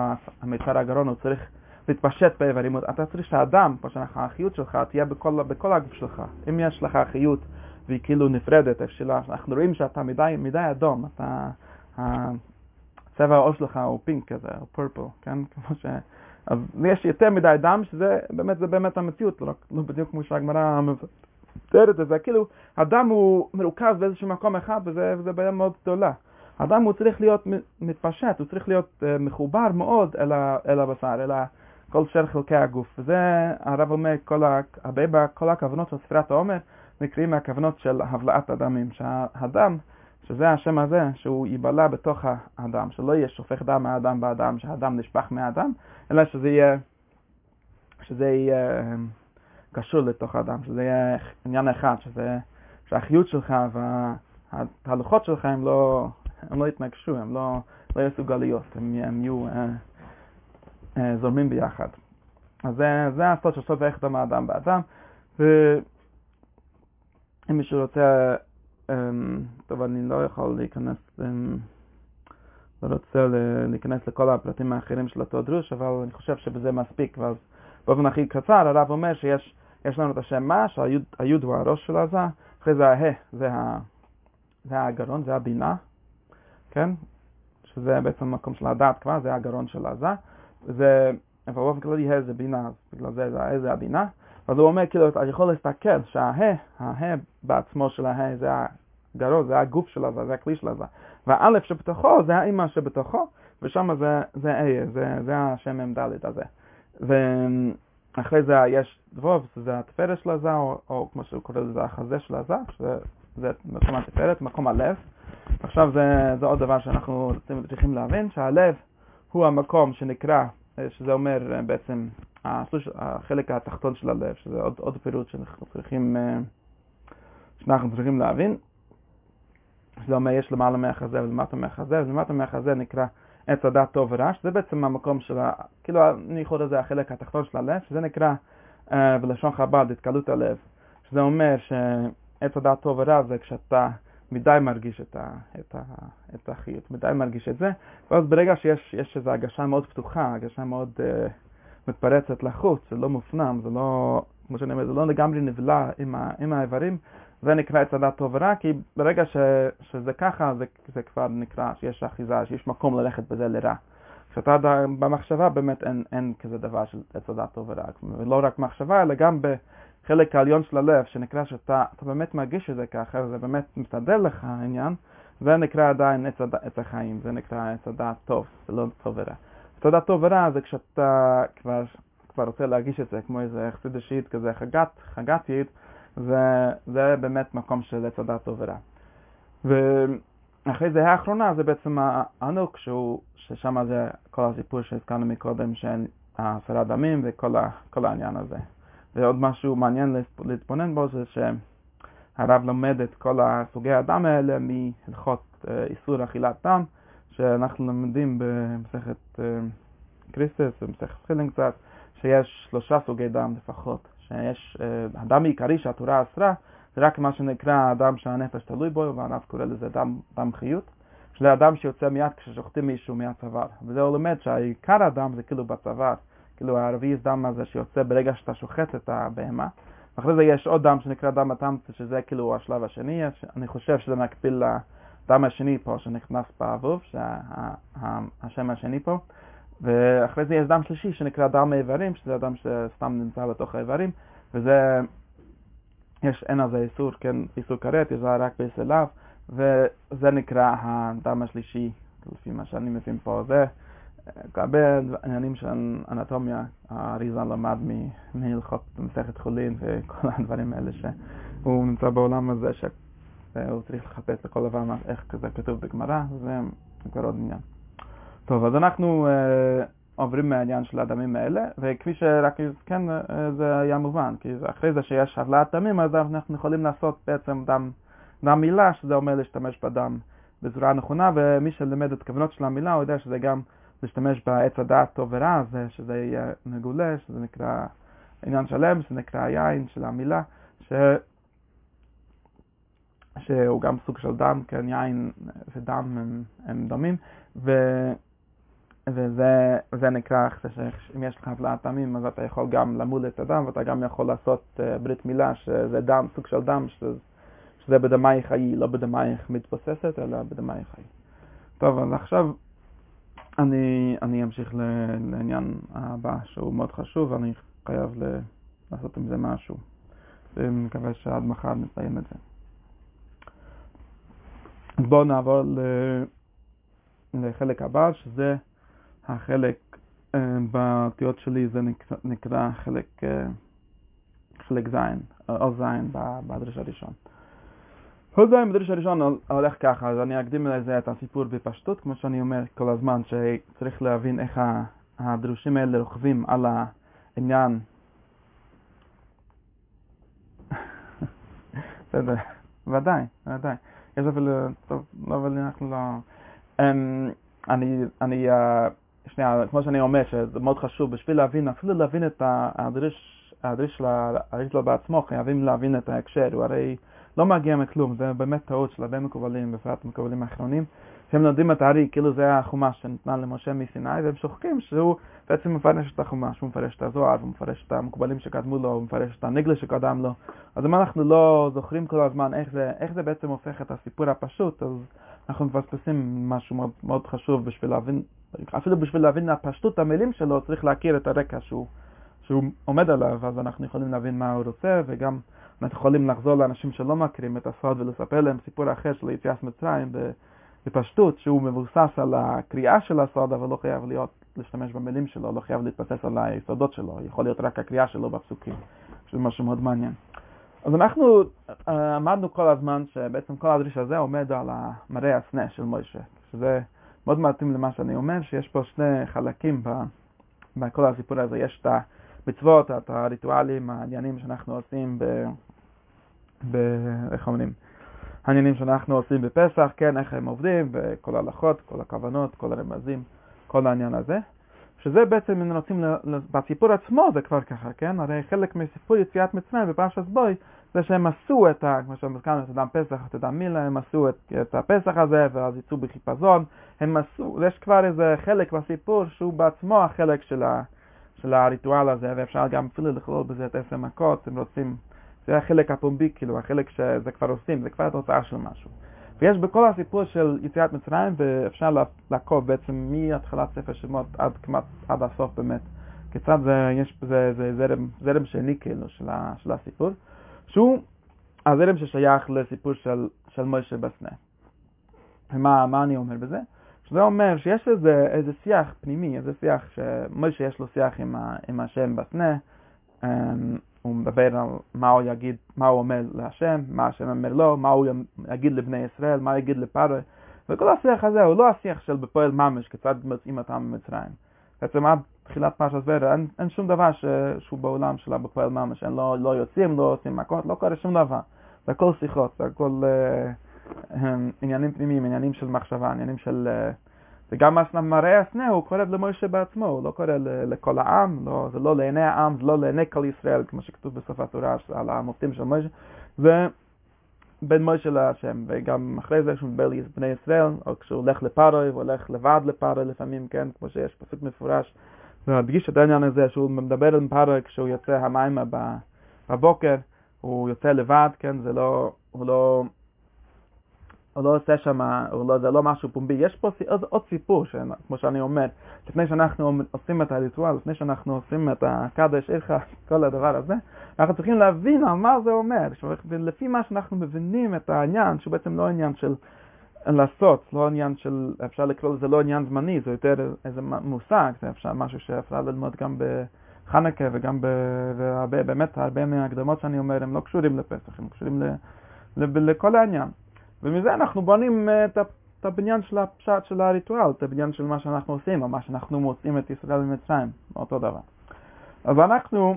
המיצר הגרון, הוא צריך להתפשט באיברים, אתה צריך שהאדם, שאנחנו, החיות שלך תהיה בכל, בכל הגוף שלך. אם יש לך חיות והיא כאילו נפרדת, אפשלה, אנחנו רואים שאתה מדי, מדי אדום, אתה, צבע העור שלך הוא פינק כזה, או פרפל, כן? כמו ש... אז יש יותר מדי דם, שזה באמת, זה באמת המציאות, לא, לא בדיוק כמו שהגמרא מתארת את זה, כאילו, הדם הוא מרוכז באיזשהו מקום אחד, וזה, וזה בעיה מאוד גדולה. הדם הוא צריך להיות מתפשט, הוא צריך להיות uh, מחובר מאוד אל, ה, אל הבשר, אל כל שאר חלקי הגוף. וזה, הרב אומר, כל, הרבה, כל הכוונות של ספירת העומר נקראים מהכוונות של הבלעת הדמים, שהדם שזה השם הזה, שהוא ייבלע בתוך האדם, שלא יהיה שופך דם מהאדם באדם, שהאדם נשפך מהאדם, אלא שזה יהיה, שזה יהיה אמ, קשור לתוך האדם, שזה יהיה עניין אחד, שזה, שהחיות שלך והתהלוכות שלך הם לא, הם לא יתנגשו, הם לא, לא יעשו גליות, הם, הם יהיו אה, אה, זורמים ביחד. אז זה, זה הסוד ששופך דם האדם באדם, ואם מישהו רוצה Um, טוב, אני לא יכול להיכנס, um, לא רוצה להיכנס לכל הפרטים האחרים של אותו דרוש, אבל אני חושב שבזה מספיק. ואז באופן הכי קצר הרב אומר שיש לנו את השם מה, שהיוד הוא הראש של עזה, אחרי זה הה, זה, ה, זה הגרון, זה הבינה, כן? שזה בעצם המקום של הדעת כבר, זה הגרון של עזה. זה, אבל באופן כללי ה' זה בינה, אז בגלל זה זה ה' זה הבינה. אז הוא אומר, כאילו, אתה יכול להסתכל שהה, הה בעצמו של הה זה הגרון, זה הגוף של הזה, זה הכלי של הזה. והאלף שבתוכו זה האימא שבתוכו, ושם זה, זה איה, זה, זה השם מ"ד הזה. ואחרי זה יש דבוב, זה התפארת של הזה, או, או כמו שהוא קורא לזה החזה של הזה, שזה מקום התפארת, מקום הלב. עכשיו זה, זה עוד דבר שאנחנו צריכים להבין, שהלב הוא המקום שנקרא, שזה אומר בעצם החלק התחתון של הלב, שזה עוד, עוד פירוט שאנחנו צריכים, אה, שאנחנו צריכים להבין. זה אומר יש למעלה מהחזה ולמטה מהחזה, ולמטה מהחזה נקרא עץ הדת טוב ורע, שזה בעצם המקום של, ה... כאילו אני יכול לזה החלק התחתון של הלב, שזה נקרא בלשון חב"ד התקלות הלב, שזה אומר שעץ הדת טוב ורע זה כשאתה מדי מרגיש את, ה, את, ה, את החיות, מדי מרגיש את זה, ואז ברגע שיש איזו הרגשה מאוד פתוחה, הרגשה מאוד uh, מתפרצת לחוץ, זה לא מופנם, זה לא, כמו שאני אומר, זה לא לגמרי נבלע עם, ה, עם האיברים, זה נקרא עץ הדת טוב ורע, כי ברגע ש, שזה ככה, זה, זה כבר נקרא שיש אחיזה, שיש מקום ללכת בזה לרע. כשאתה במחשבה באמת אין, אין כזה דבר של עץ הדת טוב ורע, ולא רק מחשבה, אלא גם בחלק העליון של הלב, שנקרא שאתה באמת מרגיש את זה ככה, וזה באמת מסתדר לך העניין, זה נקרא עדיין עץ, הד... החיים, זה נקרא עץ הדת טוב, זה לא טוב ורע. עץ הדת טוב ורע זה כשאתה כבר, כבר רוצה להרגיש את זה, כמו איזה חסיד אישית כזה חגת, חגתית, וזה באמת מקום של עץ הדת טוב ורע. ואחרי זה האחרונה זה בעצם הענוק, ששם זה כל הסיפור שהזכרנו מקודם, של עשרה דמים וכל העניין הזה. ועוד משהו מעניין להתבונן בו זה שהרב לומד את כל הסוגי הדם האלה מהלכות אה, איסור אכילת דם, שאנחנו לומדים במסכת אה, קריסטס, במסכת חילין קצת, שיש שלושה סוגי דם לפחות. שיש, אה, הדם העיקרי שהתורה אסרה, זה רק מה שנקרא הדם שהנפש תלוי בו, והרב קורא לזה דם, דם חיות, שזה הדם שיוצא מיד כששוחטים מישהו מהצוואר. וזה הוא לומד שהעיקר הדם זה כאילו בצוואר, כאילו הרביעי דם הזה שיוצא ברגע שאתה שוחט את הבהמה. ואחרי זה יש עוד דם שנקרא דם הטמצה, שזה כאילו השלב השני, אני חושב שזה מקביל לדם השני פה שנכנס באבוב, שהשם השני פה. ואחרי זה יש דם שלישי שנקרא דם האיברים, שזה הדם שסתם נמצא בתוך האיברים, וזה, יש, אין על זה איסור, כן, איסור כרת, יש רק בסלב, וזה נקרא הדם השלישי, לפי מה שאני מבין פה, זה הרבה עניינים של אנטומיה, האריזה למד מהלכות במסכת חולין וכל הדברים האלה שהוא נמצא בעולם הזה שהוא צריך לחפש לכל דבר איך זה כתוב בגמרא, זה כבר עוד עניין. טוב, אז אנחנו uh, עוברים מהעניין של הדמים האלה, וכפי שרק כן, uh, זה היה מובן, כי אחרי זה שיש הבלעת דמים, אז אנחנו יכולים לעשות בעצם דם, דם מילה, שזה אומר להשתמש בדם בצורה נכונה, ומי שלמד את הכוונות של המילה, הוא יודע שזה גם להשתמש בעץ הדעת טוב ורע, שזה יהיה מגולה, שזה נקרא עניין שלם, שזה נקרא היין של המילה, ש... שהוא גם סוג של דם, כן, יין ודם הם, הם דומים, ו... וזה, וזה נקרא, אם יש לך הבלעת דמים, אז אתה יכול גם למול את הדם, ואתה גם יכול לעשות uh, ברית מילה, שזה דם, סוג של דם, שזה, שזה בדמייך חיי, לא בדמייך מתבוססת, אלא בדמייך חיי. טוב, אז עכשיו אני, אני אמשיך לעניין הבא, שהוא מאוד חשוב, ואני חייב לעשות עם זה משהו. ומקווה שעד מחר נסיים את זה. בואו נעבור לחלק הבא, שזה החלק אה, באותיות שלי, זה נקרא, חלק, אה, חלק זין, או זין בדרש הראשון. זין בדרש הראשון הולך ככה, אז אני אקדים לזה את הסיפור בפשטות, כמו שאני אומר כל הזמן, שצריך להבין איך הדרושים האלה רוכבים על העניין. בסדר, ודאי, ודאי. יש אפילו, טוב, לא, אבל אנחנו לא... אמ, אני, אני, אה, שנייה, כמו שאני אומר, שזה מאוד חשוב, בשביל להבין, אפילו להבין את הדריש, הדריש שלו בעצמו, חייבים להבין את ההקשר, הוא הרי לא מגיע מכלום, זה באמת טעות של הרבה מקובלים, בפרט מקובלים האחרונים, שהם לומדים את הארי, כאילו זה החומש שניתנה למשה מסיני, והם שוכחים שהוא בעצם מפרש את החומש, הוא מפרש את הזוהר, הוא מפרש את המקובלים שקדמו לו, הוא מפרש את הנגלה שקדם לו. אז אם אנחנו לא זוכרים כל הזמן איך זה, איך זה בעצם הופך את הסיפור הפשוט, אז אנחנו מפספסים משהו מאוד, מאוד חשוב בשביל להבין, אפילו בשביל להבין את פשטות המילים שלו, צריך להכיר את הרקע שהוא, שהוא עומד עליו, אז אנחנו יכולים להבין מה הוא רוצה, וגם אנחנו יכולים לחזור לאנשים שלא מכירים את הסוד ולספר להם סיפור אחר של יציאת מצרים בפשטות, שהוא מבוסס על הקריאה של הסוד, אבל לא חייב להיות, להשתמש במילים שלו, לא חייב להתבסס על היסודות שלו, יכול להיות רק הקריאה שלו בפסוקים, שזה משהו מאוד מעניין. אז אנחנו עמדנו כל הזמן שבעצם כל הדריש הזה עומד על המראה הסנה של מוישה, שזה מאוד מתאים למה שאני אומר, שיש פה שני חלקים בכל הסיפור הזה, יש את המצוות, את הריטואלים, העניינים שאנחנו עושים ב... ב... איך אומרים? העניינים שאנחנו עושים בפסח, כן, איך הם עובדים, וכל ההלכות, כל הכוונות, כל הרמזים, כל העניין הזה. שזה בעצם, אם רוצים, בסיפור עצמו זה כבר ככה, כן? הרי חלק מסיפור יציאת מצרים בפרשת בוי, זה שהם עשו את ה... כמו שהזכרנו, את אדם פסח, את אדם מילה, הם עשו את, את הפסח הזה, ואז יצאו בחיפזון. הם עשו, יש כבר איזה חלק בסיפור שהוא בעצמו החלק של, ה, של הריטואל הזה, ואפשר גם אפילו לכלול בזה את עשר מכות, אם רוצים. זה החלק הפומבי, כאילו, החלק שזה כבר עושים, זה כבר תוצאה של משהו. ויש בכל הסיפור של יציאת מצרים, ואפשר לעקוב בעצם מהתחלת ספר שמות עד כמעט, עד הסוף באמת, כיצד זה, יש בזה, זה זרם, זרם שני כאילו של, ה, של הסיפור, שהוא הזרם ששייך לסיפור של, של מוישה בסנה. ומה אני אומר בזה? שזה אומר שיש איזה, איזה שיח פנימי, איזה שיח שמוישה יש לו שיח עם, ה, עם השם בסנה, אמ, הוא מדבר על מה הוא יגיד, מה הוא אומר להשם, מה השם אומר לו, מה הוא יגיד לבני ישראל, מה יגיד לפרעה. וכל השיח הזה הוא לא השיח של בפועל ממש, כיצד מוצאים אותם ממצרים. בעצם עד תחילת פרשת ורה אין, אין שום דבר ש, שהוא בעולם שלה בפועל ממש, אין לא, לא יוצאים, לא עושים מכות, לא קורה שום דבר. זה הכל שיחות, זה הכל uh, עניינים פנימיים, עניינים של מחשבה, עניינים של... Uh, וגם מראה הסנה הוא קורא למוישה בעצמו, הוא לא קורא לכל העם, לא, זה לא לעיני העם, זה לא לעיני כל ישראל, כמו שכתוב בסוף התורה על המופתים של מוישה, ובין מוישה להשם, וגם אחרי זה כשהוא מדבר לבני ישראל, או כשהוא הולך לפרוי, הוא הולך לבד לפרוי לפעמים, כן, כמו שיש פסוק מפורש, והדגיש את העניין הזה שהוא מדבר עם פרוי כשהוא יוצא המימה בבוקר, הוא יוצא לבד, כן, זה לא, הוא לא... הוא לא עושה שם, לא, זה לא משהו פומבי. יש פה עוד, עוד סיפור, ש, כמו שאני אומר, לפני שאנחנו עושים את הריטואל, לפני שאנחנו עושים את הקדש ערך, כל הדבר הזה, אנחנו צריכים להבין על מה זה אומר. לפי מה שאנחנו מבינים את העניין, שהוא בעצם לא עניין של לעשות, לא עניין של, אפשר לקרוא לזה לא עניין זמני, זה יותר איזה מושג, זה אפשר, משהו שאפשר ללמוד גם בחנוכה וגם ב, והרבה, באמת הרבה מההקדמות שאני אומר הם לא קשורים לפסח, הם קשורים ל, לכל העניין. ומזה אנחנו בונים את, את הבניין של הפשט של הריטואל, את הבניין של מה שאנחנו עושים, או מה שאנחנו מוצאים את ישראל ממצרים, אותו דבר. אז אנחנו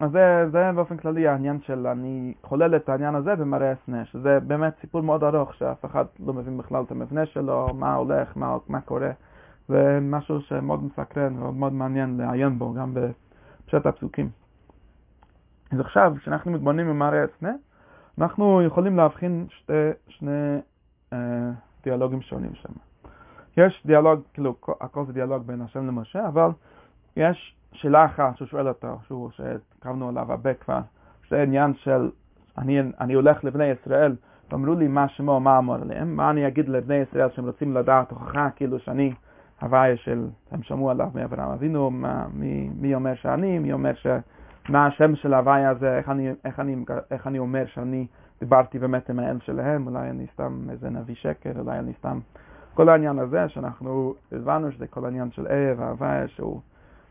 אז זה, זה באופן כללי העניין של אני חולל את העניין הזה במראה הסנה, שזה באמת סיפור מאוד ארוך שאף אחד לא מבין בכלל את המבנה שלו, מה הולך, מה, מה קורה, ומשהו שמאוד מסקרן ומאוד מאוד מעניין לעיין בו, גם בפשט הפסוקים. אז עכשיו, כשאנחנו מתבוננים במראה הסנה, אנחנו יכולים להבחין שתי, שני אה, דיאלוגים שונים שם. יש דיאלוג, כאילו, הכל זה דיאלוג בין השם למשה, אבל יש שאלה אחת שהוא שואל אותו, שהוא, שקרבנו עליו הרבה כבר, זה עניין של, אני, אני הולך לבני ישראל, ואמרו לי מה שמו, מה אמר עליהם, מה אני אגיד לבני ישראל שהם רוצים לדעת הוכחה כאילו שאני הוויה של, הם שמעו עליו מאברהם אבינו, מי, מי אומר שאני, מי אומר ש... מה השם של ההוויה הזה, איך אני, איך, אני, איך אני אומר שאני דיברתי באמת עם האל שלהם, אולי אני סתם איזה נביא שקר, אולי אני סתם... כל העניין הזה שאנחנו הבנו שזה כל העניין של ערב, ההוויה שהוא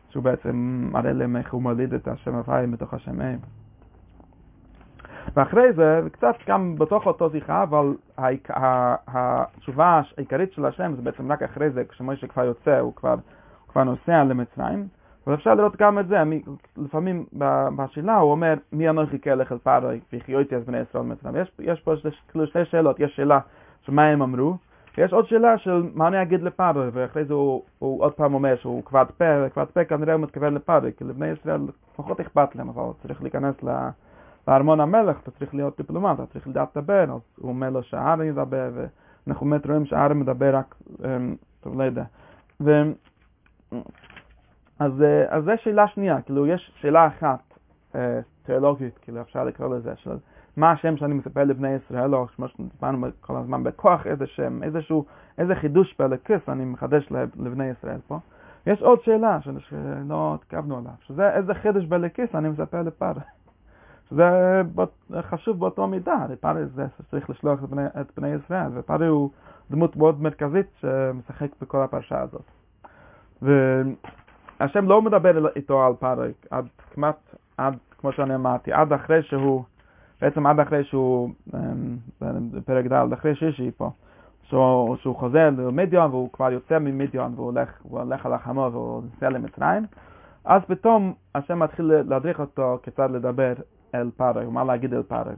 שהוא בעצם מראה להם איך הוא מוליד את השם הוואי מתוך השם אב. ואחרי זה, קצת גם בתוך אותו שיחה, אבל התשובה העיקרית של השם זה בעצם רק אחרי זה, כשמוישה כבר יוצא, הוא כבר, הוא כבר נוסע למצרים. אבל אפשר לראות גם את זה, לפעמים בשאלה הוא אומר, מי אנוכי כלך אל פרוי, וחיותי אז בני ישראל מצרים. יש, יש פה כאילו שתי שאלות, יש שאלה של מה הם אמרו, יש עוד שאלה של מה אני אגיד לפארי, ואחרי זה הוא, הוא עוד פעם אומר שהוא כבד פה, כבד פה כנראה הוא מתכוון לפארי, כי לבני ישראל פחות אכפת להם, אבל צריך להיכנס לארמון המלך, אתה צריך להיות דיפלומט, אתה צריך לדעת לדבר, אז הוא אומר לו שהארם ידבר, ואנחנו באמת רואים שהארם מדבר רק, אמ, טוב, לא יודע. ו... אז, אה, אז זו שאלה שנייה, כאילו יש שאלה אחת אה, תיאולוגית, כאילו אפשר לקרוא לזה, של מה השם שאני מספר לבני ישראל, או כמו שדיברנו כל הזמן בכוח, איזה שם, איזשהו, איזה חידוש באלוקס אני מחדש לבני ישראל פה. יש עוד שאלה שלא התקבנו עליו, שזה איזה חידוש באלוקס אני מספר לפר. שזה חשוב באותו מידה, לפר זה צריך לשלוח את בני, את בני ישראל, ופר הוא דמות מאוד מרכזית שמשחק בכל הפרשה הזאת. והשם לא מדבר איתו על פרק, עד כמעט, עד, כמו שאני אמרתי, עד אחרי שהוא בעצם עד אחרי שהוא, אמ, בפרק ד', אחרי שישי פה, שהוא, שהוא חוזר למדיון והוא כבר יוצא ממדיון והוא הולך, הולך על החמור והוא נוסע למצרים, אז פתאום השם מתחיל להדריך אותו כיצד לדבר אל פרק, מה להגיד אל פרק.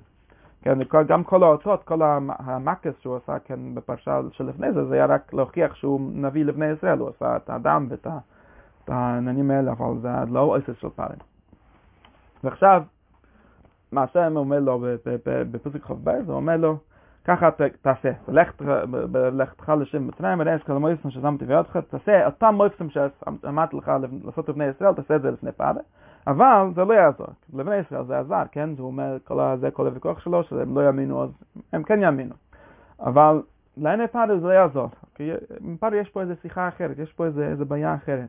כן, גם כל האותות, כל המקס שהוא עשה כן בפרשה שלפני זה, זה היה רק להוכיח שהוא נביא לבני ישראל, הוא עשה את האדם ואת העניינים האלה, אבל זה לא עושה של פרק. ועכשיו, מה השם אומר לו בפסוק כ"ב, הוא אומר לו, ככה תעשה, בלכתך לשם מצרים, וראה את כל המויסים ששמתי בידך, תעשה אותם מויסים שאמרתי לך לעשות לבני ישראל, תעשה את זה לפני פאדה, אבל זה לא יעזור, לבני ישראל זה עזר, כן? הוא אומר, כל זה כל הוויכוח שלו, שהם לא יאמינו, אז הם כן יאמינו. אבל לעיני פאדה זה לא יעזור, כי עם פאדה יש פה איזו שיחה אחרת, יש פה איזו בעיה אחרת.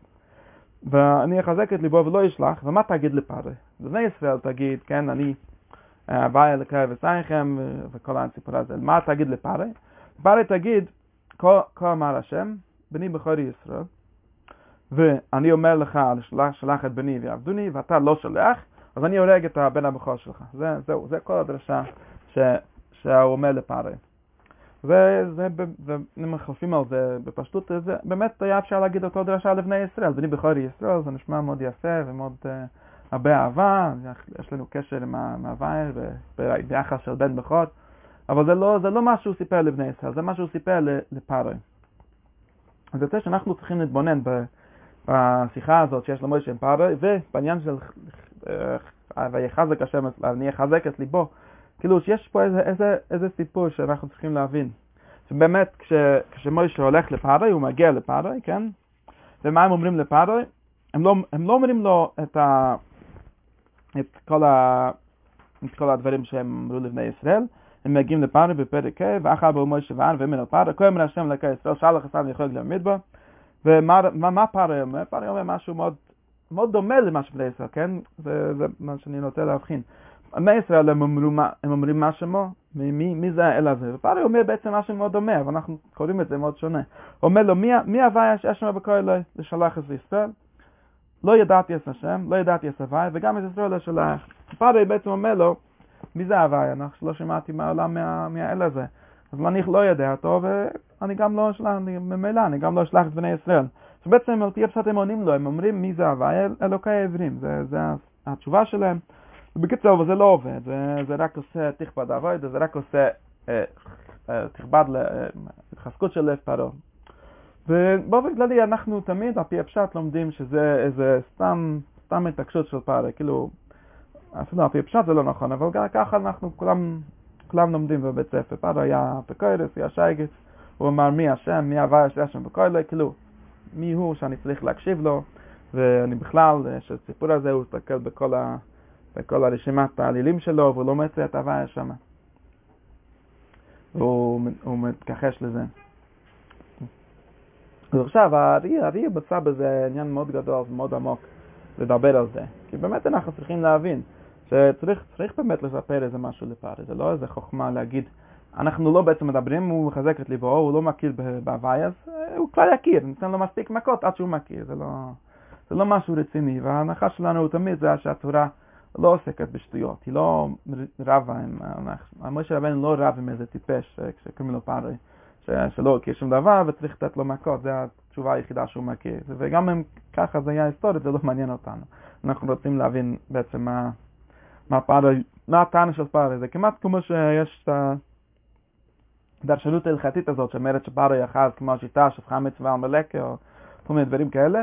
ואני אחזק את ליבו ולא אשלח, ומה תגיד לפאדה? לבני ישראל תגיד, כן, אני הוויה לקרב וסייכם וכל הסיפור הזה. מה תגיד לפארי? פארי תגיד, כה אמר השם, בני בכורי ישראל, ואני אומר לך, שלח, שלח את בני ויעבדוני, ואתה לא שולח, אז אני הורג את הבן הבכור שלך. זה, זהו, זה כל הדרשה ש, שהוא אומר לפארי. וזה, אם מחלפים על זה בפשטות, זה באמת היה אפשר להגיד אותו דרשה לבני ישראל, בני בכורי ישראל, זה נשמע מאוד יפה ומאוד... Uh, הרבה אהבה, יש לנו קשר עם ההוואי ביחס של בן בכור, אבל זה לא, זה לא מה שהוא סיפר לבני ישראל, זה מה שהוא סיפר לפארוי. אז יוצא שאנחנו צריכים להתבונן בשיחה הזאת שיש למוישה עם פארוי, ובעניין של אה, ויחזק השם, אני אחזק את ליבו, כאילו שיש פה איזה, איזה, איזה סיפור שאנחנו צריכים להבין. שבאמת כש, כשמוישה הולך לפארוי, הוא מגיע לפארוי, כן? ומה הם אומרים לפארוי? הם לא, הם לא אומרים לו את ה... את כל, ה... את כל הדברים שהם אמרו לבני ישראל. הם מגיעים לפארה בפרק ה' ואחר בו מוישה ואן ומן על פארה, כה אמר השם לקי ישראל, לך סתם יכול להעמיד בו. ומה פארה אומר? פארה אומר משהו מאוד, מאוד דומה למה שבני ישראל, כן? זה, זה מה שאני נוטה להבחין. בני ישראל הם, אומרים, מה שמו, מי, מי זה האל הזה? ופארי אומר בעצם משהו מאוד דומה, אבל אנחנו קוראים את זה מאוד שונה. הוא אומר לו, מי, מי הוויה שאשמה בכל אלוהי לשלח את ישראל? לא ידעתי את השם, לא ידעתי את הוויה, וגם את ישראל לשלח. פארי בעצם אומר לו, מי זה הוויה? אנחנו לא שמעתי מהעולם מה, מהאל הזה. אז אני לא יודע אותו, ואני גם לא אשלח, ממילא, אני גם לא אשלח את בני ישראל. אז בעצם על פי הפשט הם עונים לו, הם אומרים מי זה הוויה? אלוקי העברים, זה, זה התשובה שלהם. בקיצור, אבל זה לא עובד, זה, רק עושה תכבד אבוי, זה רק עושה אה, אה, תכבד להתחזקות של לב פרעה. ובאופן כללי אנחנו תמיד על פי הפשט לומדים שזה איזה סתם, סתם התעקשות של פרעה, כאילו, אפילו על פי הפשט זה לא נכון, אבל ככה אנחנו כולם, כולם לומדים בבית ספר. פרעה היה פקוירס, היה שייגס, הוא אמר מי השם, מי הוויה של השם בקוילה, כאילו, מי הוא שאני צריך להקשיב לו, ואני בכלל, שהסיפור הזה הוא מסתכל בכל ה... בכל הרשימת העלילים שלו, והוא לא מוצא את הוויה שם. והוא מתכחש לזה. אז עכשיו, הארי, הארי מצא בזה עניין מאוד גדול ומאוד עמוק לדבר על זה. כי באמת אנחנו צריכים להבין שצריך באמת לספר איזה משהו לפארי, זה לא איזה חוכמה להגיד, אנחנו לא בעצם מדברים, הוא מחזק את ליבו, הוא לא מכיר בהוויה, אז הוא כבר יכיר, ניתן לו מספיק מכות עד שהוא מכיר, זה לא, זה לא משהו רציני, וההנחה שלנו תמיד זה שהתורה לא עוסקת בשטויות, היא לא רבה עם, משה רבנו לא רב עם איזה טיפש כשקוראים לו פארי, שלא הכיר שום דבר וצריך לתת לו מכות, זו התשובה היחידה שהוא מכיר. וגם אם ככה זה היה היסטורית, זה לא מעניין אותנו. אנחנו רוצים להבין בעצם מה, מה פארי, מה הטענה של פארי, זה כמעט כמו שיש את הדרשנות ההלכתית הזאת שאומרת שפארי יחז כמו השיטה של חמץ ועמלקה או כל מיני דברים כאלה.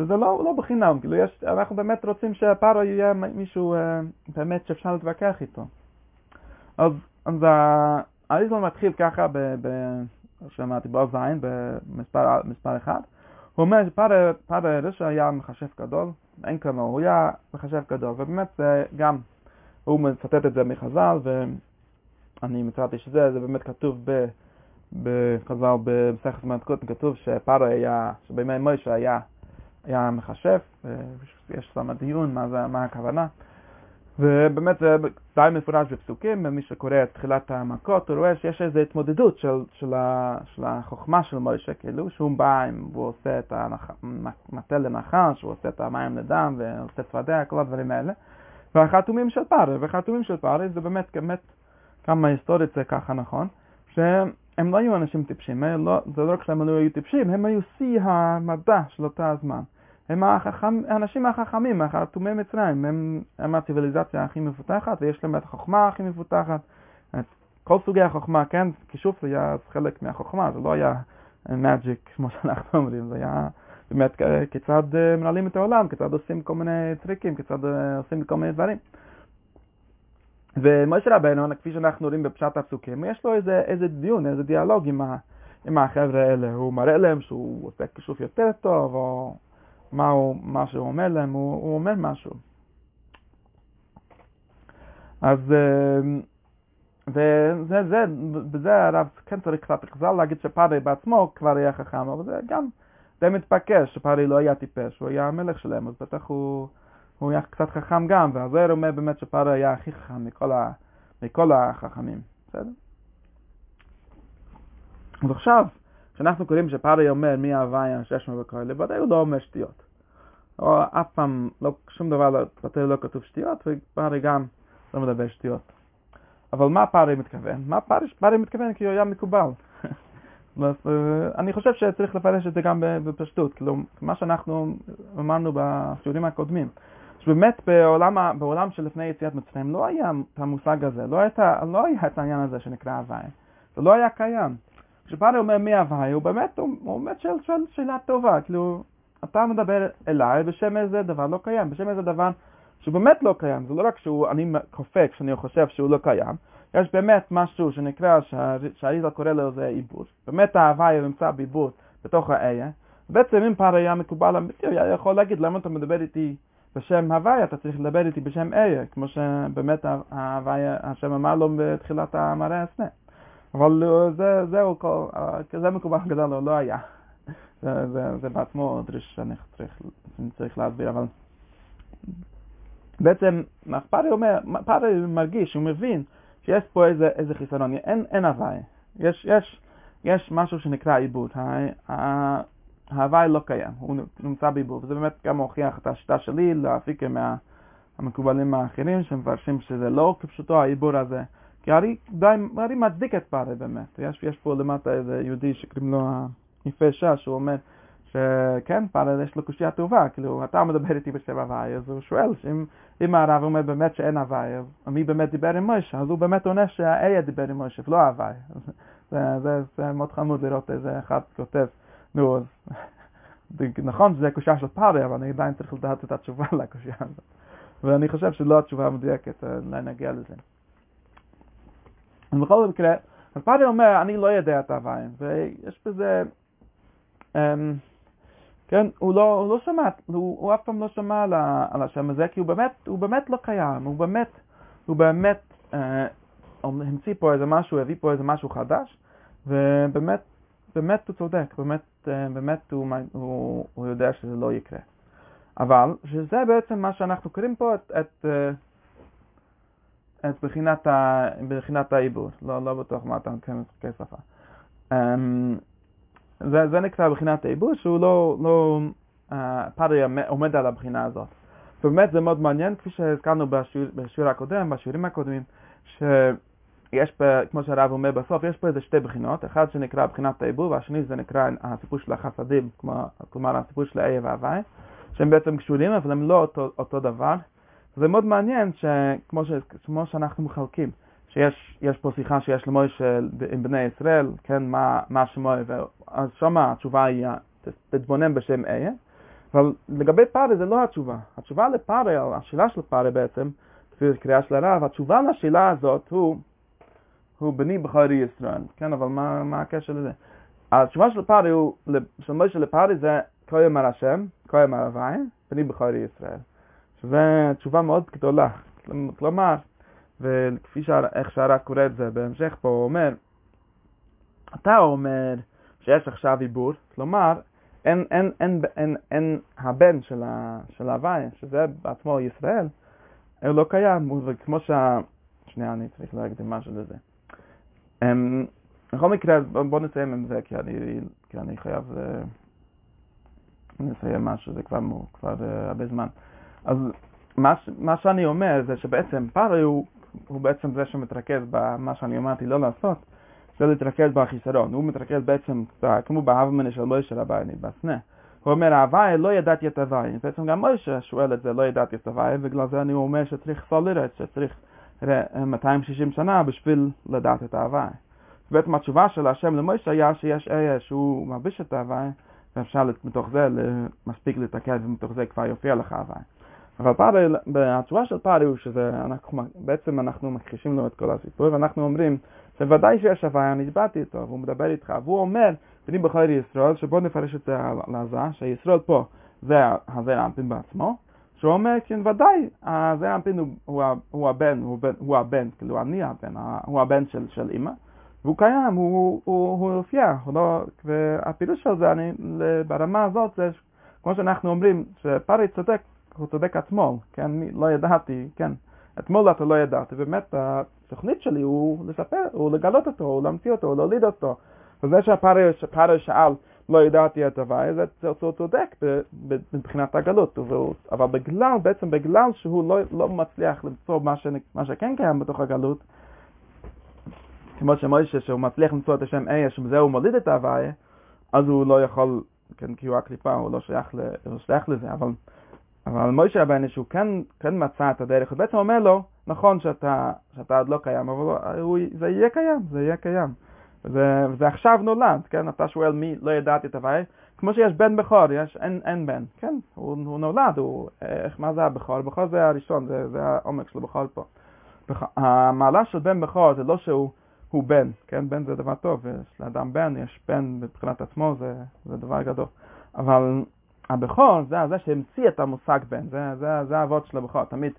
שזה לא, לא בחינם, כאילו יש, אנחנו באמת רוצים שהפארו יהיה מישהו אה, באמת שאפשר להתווכח איתו. אז, אז האריזון מתחיל ככה, ב, ב, שמעתי בעוז זין, במספר אחד. הוא אומר שפארו רשע היה מחשב גדול, אין כמוהו, הוא היה מחשב גדול, ובאמת זה גם, הוא מצטט את זה מחז"ל, ואני מצאתי שזה, זה באמת כתוב ב... בחז"ל במסכת זמנת כתוב שפארו היה, שבימי מוישה היה היה מחשב, יש שם דיון מה, זה, מה הכוונה. ובאמת זה די מפורש בפסוקים, מי שקורא את תחילת המכות, הוא רואה שיש איזו התמודדות של, של, ה, של החוכמה של מוישה, כאילו שהוא בא, והוא עושה את המטה לנחש, הוא עושה את המים לדם, ועושה צפדיה, כל הדברים האלה. והחתומים של פארי, והחתומים של פארי זה באמת, באמת, כמה היסטורית זה ככה נכון, שהם לא היו אנשים טיפשים, לא, זה לא רק שהם לא היו טיפשים, הם היו שיא המדע של אותה הזמן. הם החכם, האנשים החכמים, החתומי מצרים, הם, הם הציוויליזציה הכי מפותחת, ויש להם את החוכמה הכי מפותחת. את כל סוגי החוכמה, כן, כישוף היה חלק מהחוכמה, זה לא היה מג'יק, כמו שאנחנו אומרים, זה היה באמת כיצד אה, מנהלים את העולם, כיצד עושים כל מיני טריקים, כיצד אה, עושים כל מיני דברים. ומשה רבנו, כפי שאנחנו רואים בפשט הפסוקים, יש לו איזה, איזה דיון, איזה דיאלוג עם, ה, עם החבר'ה האלה. הוא מראה להם שהוא עושה כישוף יותר טוב, או מה, הוא, מה שהוא אומר להם, הוא, הוא אומר משהו. אז אה, וזה, זה, בזה הרב כן צריך קצת לחזר להגיד שפארי בעצמו כבר היה חכם, אבל זה גם די מתבקש שפארי לא היה טיפש, הוא היה המלך שלהם, אז בטח הוא, הוא היה קצת חכם גם, והזוהר אומר באמת שפארי היה הכי חכם מכל, ה, מכל החכמים, בסדר? אז עכשיו, כשאנחנו קוראים שפארי אומר מי ההוויה שיש לנו בכהלה, ודאי הוא לא אומר שטויות. או אף פעם, לא, שום דבר בתורה לא כתוב שטויות, ופארי גם לא מדבר שטויות. אבל מה פארי מתכוון? מה פארי, פארי מתכוון כי הוא היה מקובל. אני חושב שצריך לפרש את זה גם בפשטות, כאילו, מה שאנחנו אמרנו בשיעורים הקודמים, שבאמת בעולם, בעולם שלפני יציאת מצרים לא היה את המושג הזה, לא, הייתה, לא היה את העניין הזה שנקרא הוואי, זה לא היה קיים. כשפארי אומר מי הוואי, הוא באמת, הוא, באמת שואל שואל שאלה טובה, כאילו, אתה מדבר אליי בשם איזה דבר לא קיים, בשם איזה דבר שהוא באמת לא קיים, זה לא רק שאני כופה כשאני חושב שהוא לא קיים, יש באמת משהו שנקרא, שהאריזה קורא לו זה עיבור, באמת ההוואי נמצא בעיבור בתוך האיה, בעצם אם פער היה מקובל אמיתי, הוא היה יכול להגיד למה אתה מדבר איתי בשם הוואי, אתה צריך לדבר איתי בשם איה, כמו שבאמת ההוואי, השם אמר לו בתחילת המראה הסנה. אבל זה, זהו, כל, זה מקובל גדול, לא היה. זה, זה, זה בעצמו דריש שאני צריך, צריך להסביר, אבל בעצם פארי אומר, פארי מרגיש, הוא מבין שיש פה איזה, איזה חיסרון, אין, אין הוואי. יש, יש, יש משהו שנקרא עיבוד. ההוואי לא קיים, הוא נמצא בעיבוד. וזה באמת גם מוכיח את השיטה שלי להפיק מהמקובלים האחרים שמפרשים שזה לא כפשוטו העיבור הזה. כי הרי די, הרי מצדיק את פארי באמת. יש, יש פה למטה איזה יהודי שקוראים לו יפה שש, שהוא אומר שכן, פארי יש לו קושייה טובה, כאילו, אתה מדבר איתי בשם הוואי, אז הוא שואל שאם הרב אומר באמת שאין הוואי, מי באמת דיבר עם מוישה? אז הוא באמת עונה שהאיה דיבר עם מוישה, ולא הוואי. זה, זה, זה מאוד חמוד לראות איזה אחד כותב, נו, אז נכון שזה קושייה של פארי, אבל אני עדיין צריך לדעת את התשובה לקושייה הזאת. ואני חושב שלא התשובה המדויקת, אולי נגיע לזה. ובכל מקרה, אז פאדי אומר, אני לא יודע את ההוויים, ויש בזה, um, כן, הוא לא, הוא לא שמע, הוא, הוא אף פעם לא שמע על, על השם הזה, כי הוא באמת, הוא באמת לא קיים, הוא באמת, הוא באמת uh, המציא פה איזה משהו, הביא פה איזה משהו חדש, ובאמת, באמת הוא צודק, באמת, באמת הוא, הוא, הוא יודע שזה לא יקרה. אבל, שזה בעצם מה שאנחנו קוראים פה את, את uh, את בחינת, ה... בחינת העיבור, לא, לא בטוח מה אתה נותן משחקי שפה. Um, זה, זה נקרא בחינת העיבור, שהוא לא, לא uh, פארי עומד על הבחינה הזאת. ובאמת זה מאוד מעניין, כפי שהזכרנו בשיעור, בשיעור הקודם, בשיעורים הקודמים, שיש, פה, כמו שהרב אומר בסוף, יש פה איזה שתי בחינות, אחד שנקרא בחינת העיבור, והשני זה נקרא הסיפור של החסדים, כלומר הסיפור של האי והוואי, שהם בעצם קשורים, אבל הם לא אותו, אותו דבר. זה מאוד מעניין שכמו ש, כמו שאנחנו מחלקים, שיש פה שיחה שיש למוישה עם בני ישראל, כן, מה, מה שמו, אז שמה התשובה היא, תתבונן בשם איה, אבל לגבי פארי זה לא התשובה. התשובה לפארי, השאלה של פארי בעצם, לפי קריאה של הרב, התשובה לשאלה הזאת הוא, הוא בני בחורי ישראל, כן, אבל מה, מה הקשר לזה? התשובה של פארי הוא, של מוישה לפארי זה, כה יאמר השם, כה יאמר הוואי, בני בחורי ישראל. שזו תשובה מאוד גדולה. כלומר, וכפי איך שהרב קורא את זה בהמשך פה, הוא אומר, אתה אומר שיש עכשיו עיבור, כלומר, אין, אין, אין, אין, אין הבן של, של ההוואי, שזה בעצמו ישראל, הוא לא קיים, וכמו שה... שנייה, אני צריך להקדים משהו לזה. Um, בכל מקרה, בוא נסיים עם זה, כי אני, כי אני חייב לסיים משהו, זה כבר, כבר uh, הרבה זמן. אז מה, מה שאני אומר זה שבעצם פארי הוא, הוא בעצם זה שמתרכז במה שאני אמרתי לא לעשות, זה להתרכז בחיסרון. הוא מתרכז בעצם, כמו בהבמנה של מוישה רבייני, בסנה. הוא אומר, ההוואי לא ידעתי את ההוואי. בעצם גם מוישה שואל את זה, לא ידעתי את ההוואי, ובגלל זה אני אומר שצריך סולירט, שצריך 260 שנה בשביל לדעת את ההוואי. בעצם התשובה של השם למוישה היה שיש איה שהוא מלביש את ההוואי, ואפשר מתוך זה מספיק להתעכב, ומתוך זה כבר יופיע לך ההוואי. אבל פארי, התשובה של פארי הוא שזה, אנחנו, בעצם אנחנו מכחישים לו את כל הסיפור, ואנחנו אומרים שוודאי שיש הוויה, אני דיברתי איתו, והוא מדבר איתך, והוא אומר, בני בחר ישראל, שבוא נפרש את זה לזה, שישראל פה זה הזרע בעצמו, שהוא אומר, כן, ודאי, הזרע אנפין הוא, הוא, הוא הבן, הוא, הוא הבן, כאילו אני הבן, הוא הבן של, של אימא, והוא קיים, הוא, הוא, הוא הופיע, לא, והפירוש של זה, אני, ברמה הזאת, זה כמו שאנחנו אומרים, שפארי צודק, הוא צודק אתמול, כן, לא ידעתי, כן, אתמול אתה לא ידעתי, באמת התוכנית שלי הוא לספר, הוא לגלות אותו, הוא להמציא אותו, הוא להוליד אותו. וזה שהפארי שאל, לא ידעתי הוואי, זה הוא צודק מבחינת הגלות, אבל בגלל, בעצם בגלל שהוא לא, לא מצליח למצוא מה, ש, מה שכן קיים בתוך הגלות, כמו שמוישה, שהוא מצליח למצוא את השם איה, שבזה הוא מוליד את ההוואי, אז הוא לא יכול, כן, כי הוא הקליפה, הוא לא שייך, ל, הוא שייך לזה, אבל אבל מוישה רבנו שהוא כן, כן מצא את הדרך, הוא בעצם אומר לו, נכון שאתה, שאתה עוד לא קיים, אבל הוא, זה יהיה קיים, זה יהיה קיים. וזה, וזה עכשיו נולד, כן? אתה שואל מי לא ידעתי את הוואי, כמו שיש בן בכור, יש, אין, אין בן, כן? הוא, הוא נולד, הוא, איך, מה זה הבכור? בכור זה הראשון, זה, זה העומק של הבכור פה. בח, המעלה של בן בכור זה לא שהוא הוא בן, כן? בן זה דבר טוב, יש לאדם בן, יש בן מבחינת עצמו, זה, זה דבר גדול. אבל הבכור זה זה שהמציא את המושג בן, זה, זה, זה האבות של הבכור, תמיד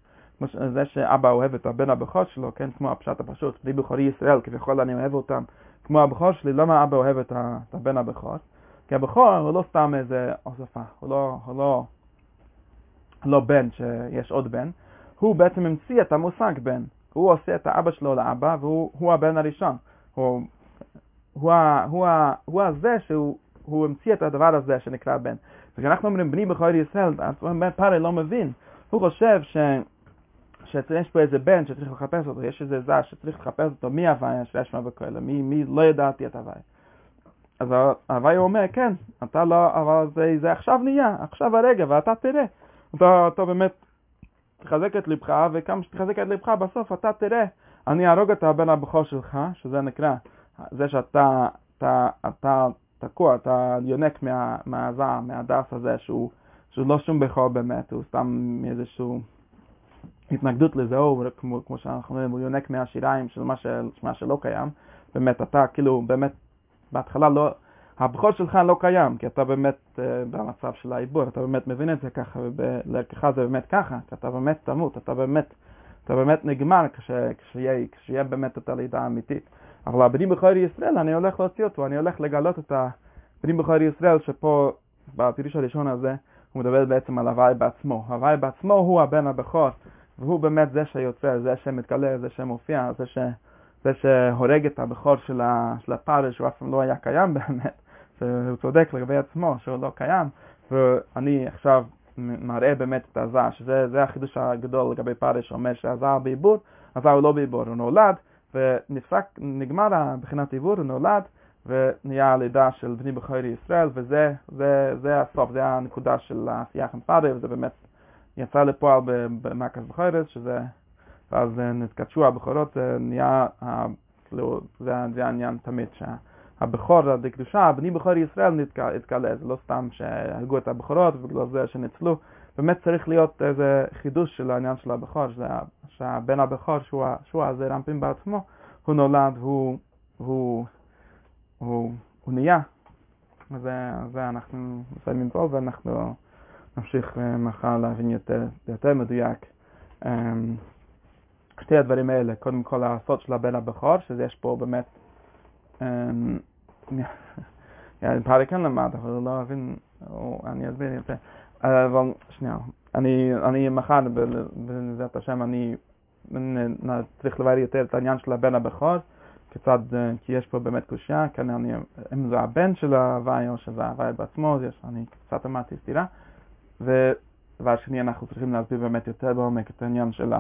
זה שאבא אוהב את הבן הבכור שלו, כן, כמו הפשט הפשוט, בלי בכורי ישראל, כביכול אני אוהב אותם, כמו הבכור שלי, למה אבא אוהב את הבן הבכור? כי הבכור הוא לא סתם איזה אוספה, הוא לא, הוא לא, לא בן שיש עוד בן, הוא בעצם המציא את המושג בן, הוא עושה את האבא שלו לאבא, והוא הבן הראשון. הוא, הוא, הוא, הוא הזה שהוא הוא המציא את הדבר הזה שנקרא בן. וכשאנחנו אומרים בני בכור ישראל, פארי לא מבין. הוא חושב ש... שיש פה איזה בן שצריך לחפש אותו, יש איזה זר שצריך לחפש אותו, מי הוויה שיש מה בכאלה, מי, מי לא ידעתי את הוויה. אז הוויה אומר, כן, אתה לא, אבל זה, זה עכשיו נהיה, עכשיו הרגע, ואתה תראה. אתה, אתה באמת תחזק את לבך, וכמה שתחזק את לבך, בסוף אתה תראה, אני אהרוג את הבן הבכור שלך, שזה נקרא, זה שאתה אתה, אתה תקוע, אתה יונק מה, מהזעם, מהדף הזה, שהוא, שהוא לא שום בכור באמת, הוא סתם איזשהו התנגדות לזה, או כמו, כמו שאנחנו אומרים, הוא יונק מהשיריים של מה, של מה שלא קיים. באמת, אתה כאילו, באמת, בהתחלה לא, הבכור שלך לא קיים, כי אתה באמת uh, במצב של העיבור, אתה באמת מבין את זה ככה, ולערכך זה באמת ככה, כי אתה באמת תמות, אתה באמת, אתה באמת נגמר כש, כשיהיה, כשיהיה באמת את הלידה האמיתית. אבל הבנים בכור ישראל, אני הולך להוציא אותו, אני הולך לגלות את הבנים בכור ישראל, שפה, בפירוש הראשון הזה, הוא מדבר בעצם על הוואי בעצמו. הוואי בעצמו הוא הבן הבכור, והוא באמת זה שיוצר, זה שמתגלה, זה שמופיע, זה, ש, זה שהורג את הבכור של, ה, של הפרש, שהוא אף פעם לא היה קיים באמת, שהוא צודק לגבי עצמו, שהוא לא קיים, ואני עכשיו מראה באמת את הזער, שזה החידוש הגדול לגבי פרש, שאומר שהזער בעיבור, הזער הוא לא בעיבור, הוא נולד, ונפסק, נגמר מבחינת עיבור, הוא נולד, ונהיה הלידה של בני בכורי ישראל, וזה זה, זה הסוף, זה הנקודה של העשייה עם פאדה, וזה באמת יצא לפועל במרכז בחורס, שזה, ואז נתקדשו הבכורות, זה נהיה, כאילו, זה, העניין תמיד, שהבכור, הקדושה, בני בכורי ישראל נתגלה, זה לא סתם שהרגו את הבכורות, ובגלל זה שניצלו, באמת צריך להיות איזה חידוש של העניין של הבכור, שהבן הבכור, שהוא, שהוא רמפים בעצמו, הוא נולד, הוא, הוא, הוא, הוא נהיה. וזה זה אנחנו מסיימים פה, ואנחנו נמשיך מחר להבין יותר, יותר מדויק. אמ, שתי הדברים האלה, קודם כל הסוד של הבן הבכור, שיש פה באמת, פארי כן למד, אבל לא אבין, אני אסביר יותר. אבל שנייה, אני, מחר, בעזרת השם, אני צריך לבאר יותר את העניין של הבן הבכור, כיצד, כי יש פה באמת קושייה, כן, אני, אם זה הבן של ההוואי או שזה ההוואי בעצמו, יש, אני קצת אמרתי סתירה. ודבר שני, אנחנו צריכים להסביר באמת יותר בעומק את העניין של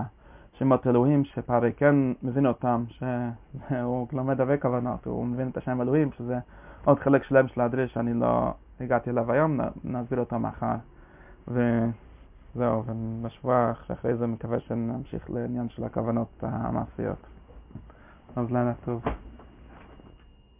השמות אלוהים, שפארי כן מבין אותם, שהוא לומד הרבה כוונות, הוא מבין את השם אלוהים, שזה עוד חלק שלם של הדריש שאני לא הגעתי אליו היום, נסביר אותו מחר. וזהו, ובשבוע שאחרי זה מקווה שנמשיך לעניין של הכוונות המעשיות. אז לילה טוב.